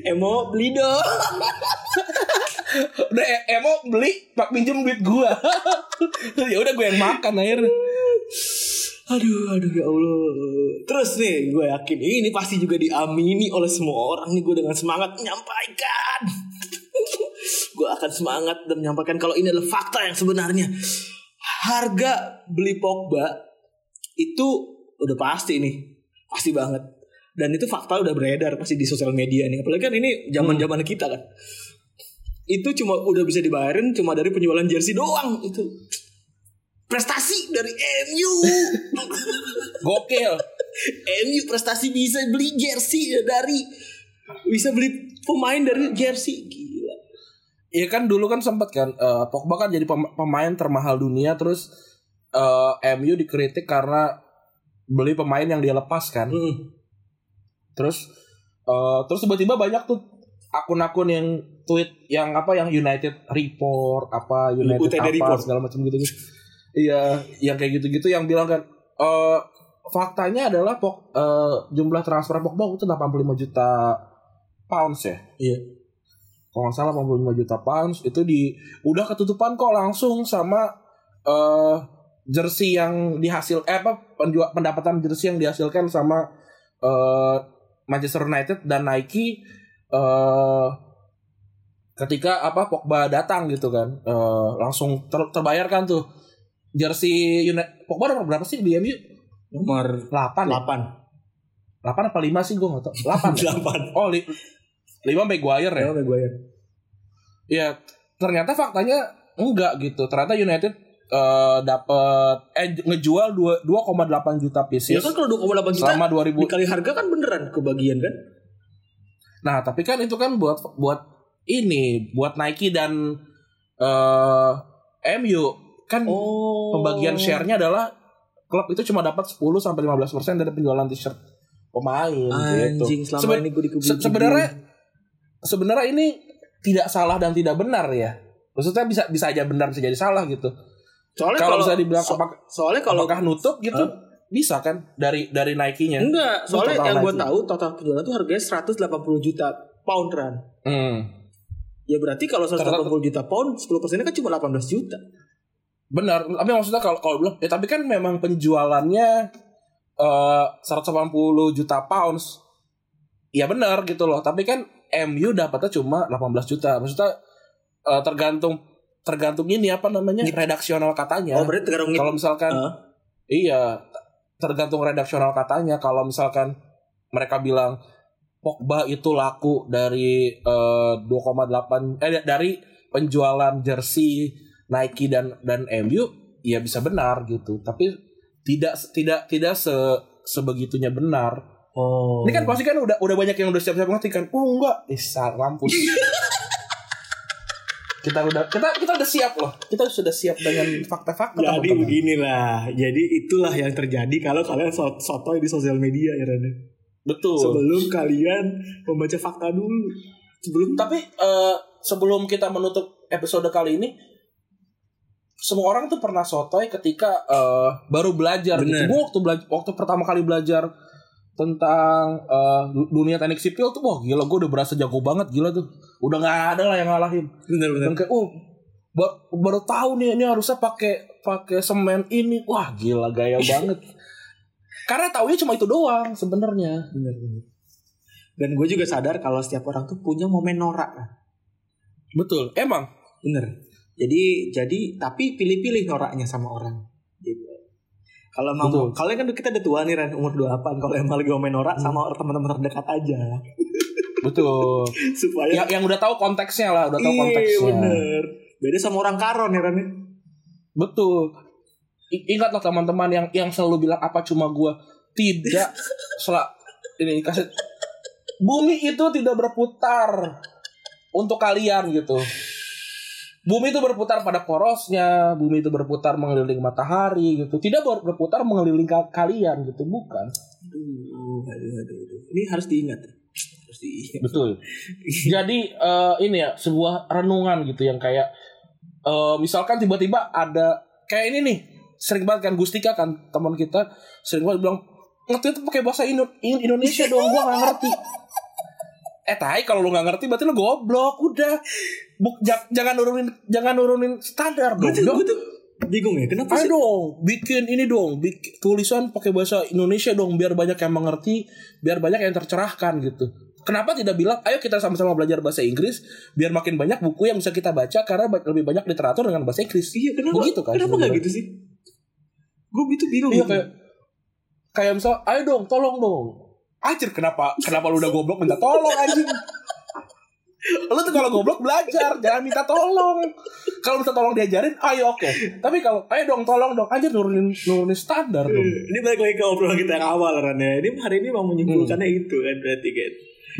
Emo beli dong. Udah e- emo beli pak pinjem duit gua. Ya udah gue yang makan akhirnya. Aduh aduh ya Allah. Terus nih gue yakin Ini pasti juga diamini oleh semua orang nih Gue dengan semangat menyampaikan Gue akan semangat dan menyampaikan Kalau ini adalah fakta yang sebenarnya. Harga beli Pogba Itu udah pasti nih Pasti banget. Dan itu fakta udah beredar Pasti di sosial media nih. Apalagi kan ini zaman zaman kita kan. Itu cuma udah bisa dibayarin Cuma dari penjualan jersey doang. Itu prestasi dari MU. gokil. MU prestasi bisa beli jersey dari bisa beli pemain dari jersey gila. ya kan dulu kan sempat kan eh, Pogba kan jadi pem- pemain termahal dunia terus eh, MU dikritik karena beli pemain yang dia lepas kan Hmm. terus eh, terus tiba-tiba banyak tuh akun-akun yang tweet yang apa yang United Report apa United UTD apa Report. segala macam gitu gitu iya yang kayak gitu-gitu yang bilang kan eh faktanya adalah Pog- eh, jumlah transfer Pogba itu 85 juta pounds ya. Iya. Kalau nggak salah 85 juta pounds itu di udah ketutupan kok langsung sama eh jersey yang dihasil eh apa penjual pendapatan jersey yang dihasilkan sama eh Manchester United dan Nike eh ketika apa Pogba datang gitu kan eh langsung ter- terbayarkan tuh jersey United Pogba nomor berapa sih di MU? Nomor 8 ya? 8. 8 apa 5 sih gue gak tau 8 ya? 8. Oh 5 Maguire ya? Ya, Maguire. Ya ternyata faktanya enggak gitu Ternyata United eh dapat eh ngejual dua- 2,8 juta Ya pieces kan kalau 2,8 juta selama 2000 dikali harga kan beneran kebagian kan? Nah, tapi kan itu kan buat buat ini, buat Nike dan eh MU kan Oh. pembagian share-nya adalah klub itu cuma dapat 10 sampai 15% dari penjualan t-shirt pemain gitu. Anjing selama Seben- ini gue. Se- sebenarnya sebenarnya ini tidak salah dan tidak benar ya. Maksudnya bisa bisa aja benar bisa jadi salah gitu. soalnya Kalau kalau bisa dibilang so- apakah, soalnya kalau apakah nutup gitu bisa kan dari dari Nike-nya. enggak, soalnya yang gue tahu total penjualan itu harganya 180 juta pound ran. Hmm. Ya berarti kalau 180 juta pound 10 persennya kan cuma 18 juta. Benar, tapi maksudnya kalau kalau bilang ya tapi kan memang penjualannya eh 180 juta pounds. Ya benar gitu loh, tapi kan MU dapatnya cuma 18 juta. Maksudnya eh, tergantung tergantung ini apa namanya? redaksional katanya. Oh berarti tergantung Kalau misalkan Hah? iya, tergantung redaksional katanya kalau misalkan mereka bilang Pogba itu laku dari eh, 2,8 eh dari penjualan jersey Nike dan dan MU ya bisa benar gitu tapi tidak tidak tidak se sebegitunya benar Oh. ini kan pasti kan udah udah banyak yang udah siap-siap ngerti kan oh enggak eh mampus kita udah kita kita udah siap loh kita sudah siap dengan fakta-fakta Jadi teman-teman. beginilah. Jadi itulah yang terjadi kalau kalian so sotoy di sosial media ya Rane. betul Sebelum kalian membaca fakta dulu. Sebelum Tapi eh, sebelum kita menutup episode kali ini, semua orang tuh pernah sotoy ketika eh, baru belajar. Gitu. Gue waktu belajar, waktu pertama kali belajar tentang du- dunia teknik sipil tuh, wah gila gue udah berasa jago banget, gila tuh. Udah nggak ada lah yang ngalahin. bener-bener Dan kayak, oh ba- baru tahu nih ini harusnya pakai pakai semen ini. Wah gila gaya banget. Karena taunya cuma itu doang sebenarnya. Dan gue juga sadar kalau setiap orang tuh punya momen norak. kan. Betul. Emang. Bener. Jadi jadi tapi pilih-pilih noraknya sama orang. Kalau mau kalian kan kita udah tua nih Ran umur 28 kalau emang lagi momen norak sama teman-teman terdekat aja Betul. supaya yang yang udah tahu konteksnya lah, udah tahu Iya, konteksnya. bener. Beda sama orang karon ya Ran. ya. Betul. I- ingatlah teman-teman yang yang selalu bilang apa cuma gua tidak selak ini kasih bumi itu tidak berputar untuk kalian gitu. Bumi itu berputar pada porosnya, bumi itu berputar mengelilingi matahari gitu. Tidak ber- berputar mengelilingi ka- kalian gitu, bukan. Aduh, aduh, aduh, aduh. Ini harus diingat. Harus diingat. Betul. Jadi eh, ini ya sebuah renungan gitu yang kayak eh, misalkan tiba-tiba ada kayak ini nih sering banget kan Gustika kan teman kita sering banget bilang ngerti itu pakai bahasa Indo- In- Indonesia dong gua nggak ngerti. Eh tai kalau lu nggak ngerti berarti lu goblok udah. Buk, ja- jangan nurunin jangan nurunin standar Gue dong. tuh, Dong. gue tuh bingung ya. Kenapa Ayo sih? dong, bikin ini dong, bikin tulisan pakai bahasa Indonesia dong, biar banyak yang mengerti, biar banyak yang tercerahkan gitu. Kenapa tidak bilang, ayo kita sama-sama belajar bahasa Inggris, biar makin banyak buku yang bisa kita baca karena lebih banyak literatur dengan bahasa Inggris. Iya, kenapa? Begitu kan Kenapa nggak gitu sih? Gue itu bingung. Iya gitu. kayak kayak misal, ayo dong, tolong dong. Anjir, kenapa kenapa lu udah goblok minta tolong anjing? Lu tuh kalau goblok belajar, jangan minta tolong. Kalau minta tolong diajarin, ayo oke. Tapi kalau ayo dong tolong dong, anjir nurunin nurunin standar dong. Ini balik lagi ke obrolan kita yang awal Ran ya. Ini hari ini mau menyimpulkannya Hmm. itu kan berarti kan.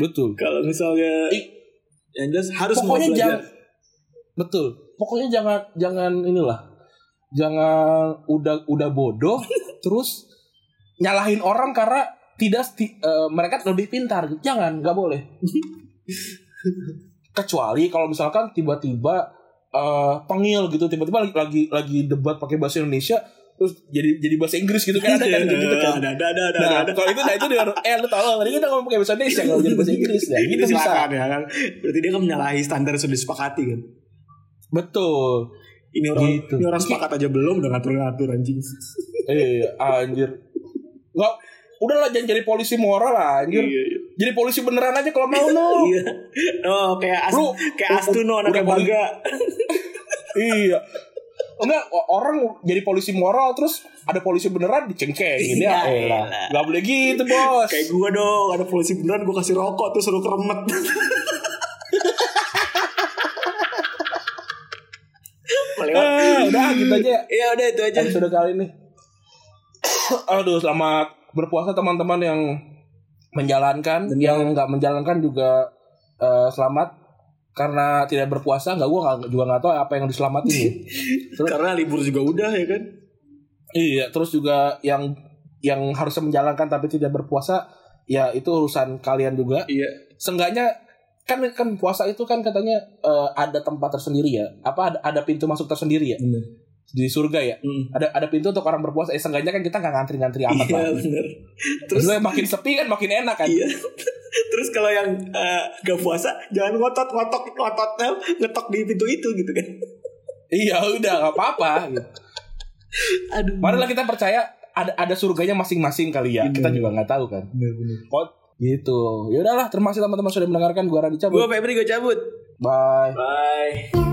Betul. Kalau misalnya I- yang jelas harus mau pokoknya belajar. jangan betul pokoknya jangan jangan inilah jangan udah udah bodoh terus nyalahin orang karena tidak eh, mereka lebih pintar jangan nggak boleh kecuali kalau misalkan tiba-tiba eh, pengil gitu tiba-tiba lagi lagi, lagi debat pakai bahasa Indonesia terus jadi jadi bahasa Inggris gitu kan ada kan gitu kan. Ada ada ada. Nah, ada. kalau itu nah itu dengan eh lu tahu tadi kita ngomong kayak bahasa Indonesia kalau jadi bahasa Inggris ya gitu bisa. ya kan. Berarti dia kan menyalahi standar sudah disepakati kan. Betul. Ini orang Gitu. ini orang sepakat aja belum udah ngatur-ngatur anjing. Eh anjir. Enggak udahlah jangan jadi polisi moral lah anjir. Iya, iya. Jadi polisi beneran aja kalau mau no. Iya. Oh, kayak As, Lu- kayak Astuno anaknya Bangga. iya. Enggak orang jadi polisi moral terus ada polisi beneran dicengkengin ya Iya, elah. elah. Enggak boleh gitu, Bos. Kayak gua dong, ada polisi beneran gua kasih rokok tuh suruh keremet. Ah, udah gitu aja. ya. Iya udah itu aja. episode kali ini. Aduh, selamat berpuasa teman-teman yang menjalankan, yang nggak menjalankan juga eh, selamat karena tidak berpuasa nggak gua nggak juga nggak tahu apa yang diselamatin ya. Terus, Karena libur juga udah ya kan. iya, terus juga yang yang harusnya menjalankan tapi tidak berpuasa, ya itu urusan kalian juga. Iya. Seenggaknya kan kan puasa itu kan katanya eh, ada tempat tersendiri ya. Apa ada, ada pintu masuk tersendiri ya Bener. Di surga ya. Hmm. Ada ada pintu untuk orang berpuasa. Eh, seenggaknya kan kita nggak ngantri-ngantri amat Iya lah. bener. Terus Terus makin sepi kan makin enak kan. iya. Terus kalau yang eh, gak puasa jangan ngotot ngotot ngototnya ngetok di pintu itu gitu kan. Iya udah nggak apa-apa. Gitu. Aduh. Marilah kita percaya ada ada surganya masing-masing kali ya. Kita juga nggak tahu kan. Bener bener. Kok gitu. Ya udahlah, terima kasih teman-teman sudah mendengarkan gua Raditya. Gue Febri gue cabut. Bye. Bye.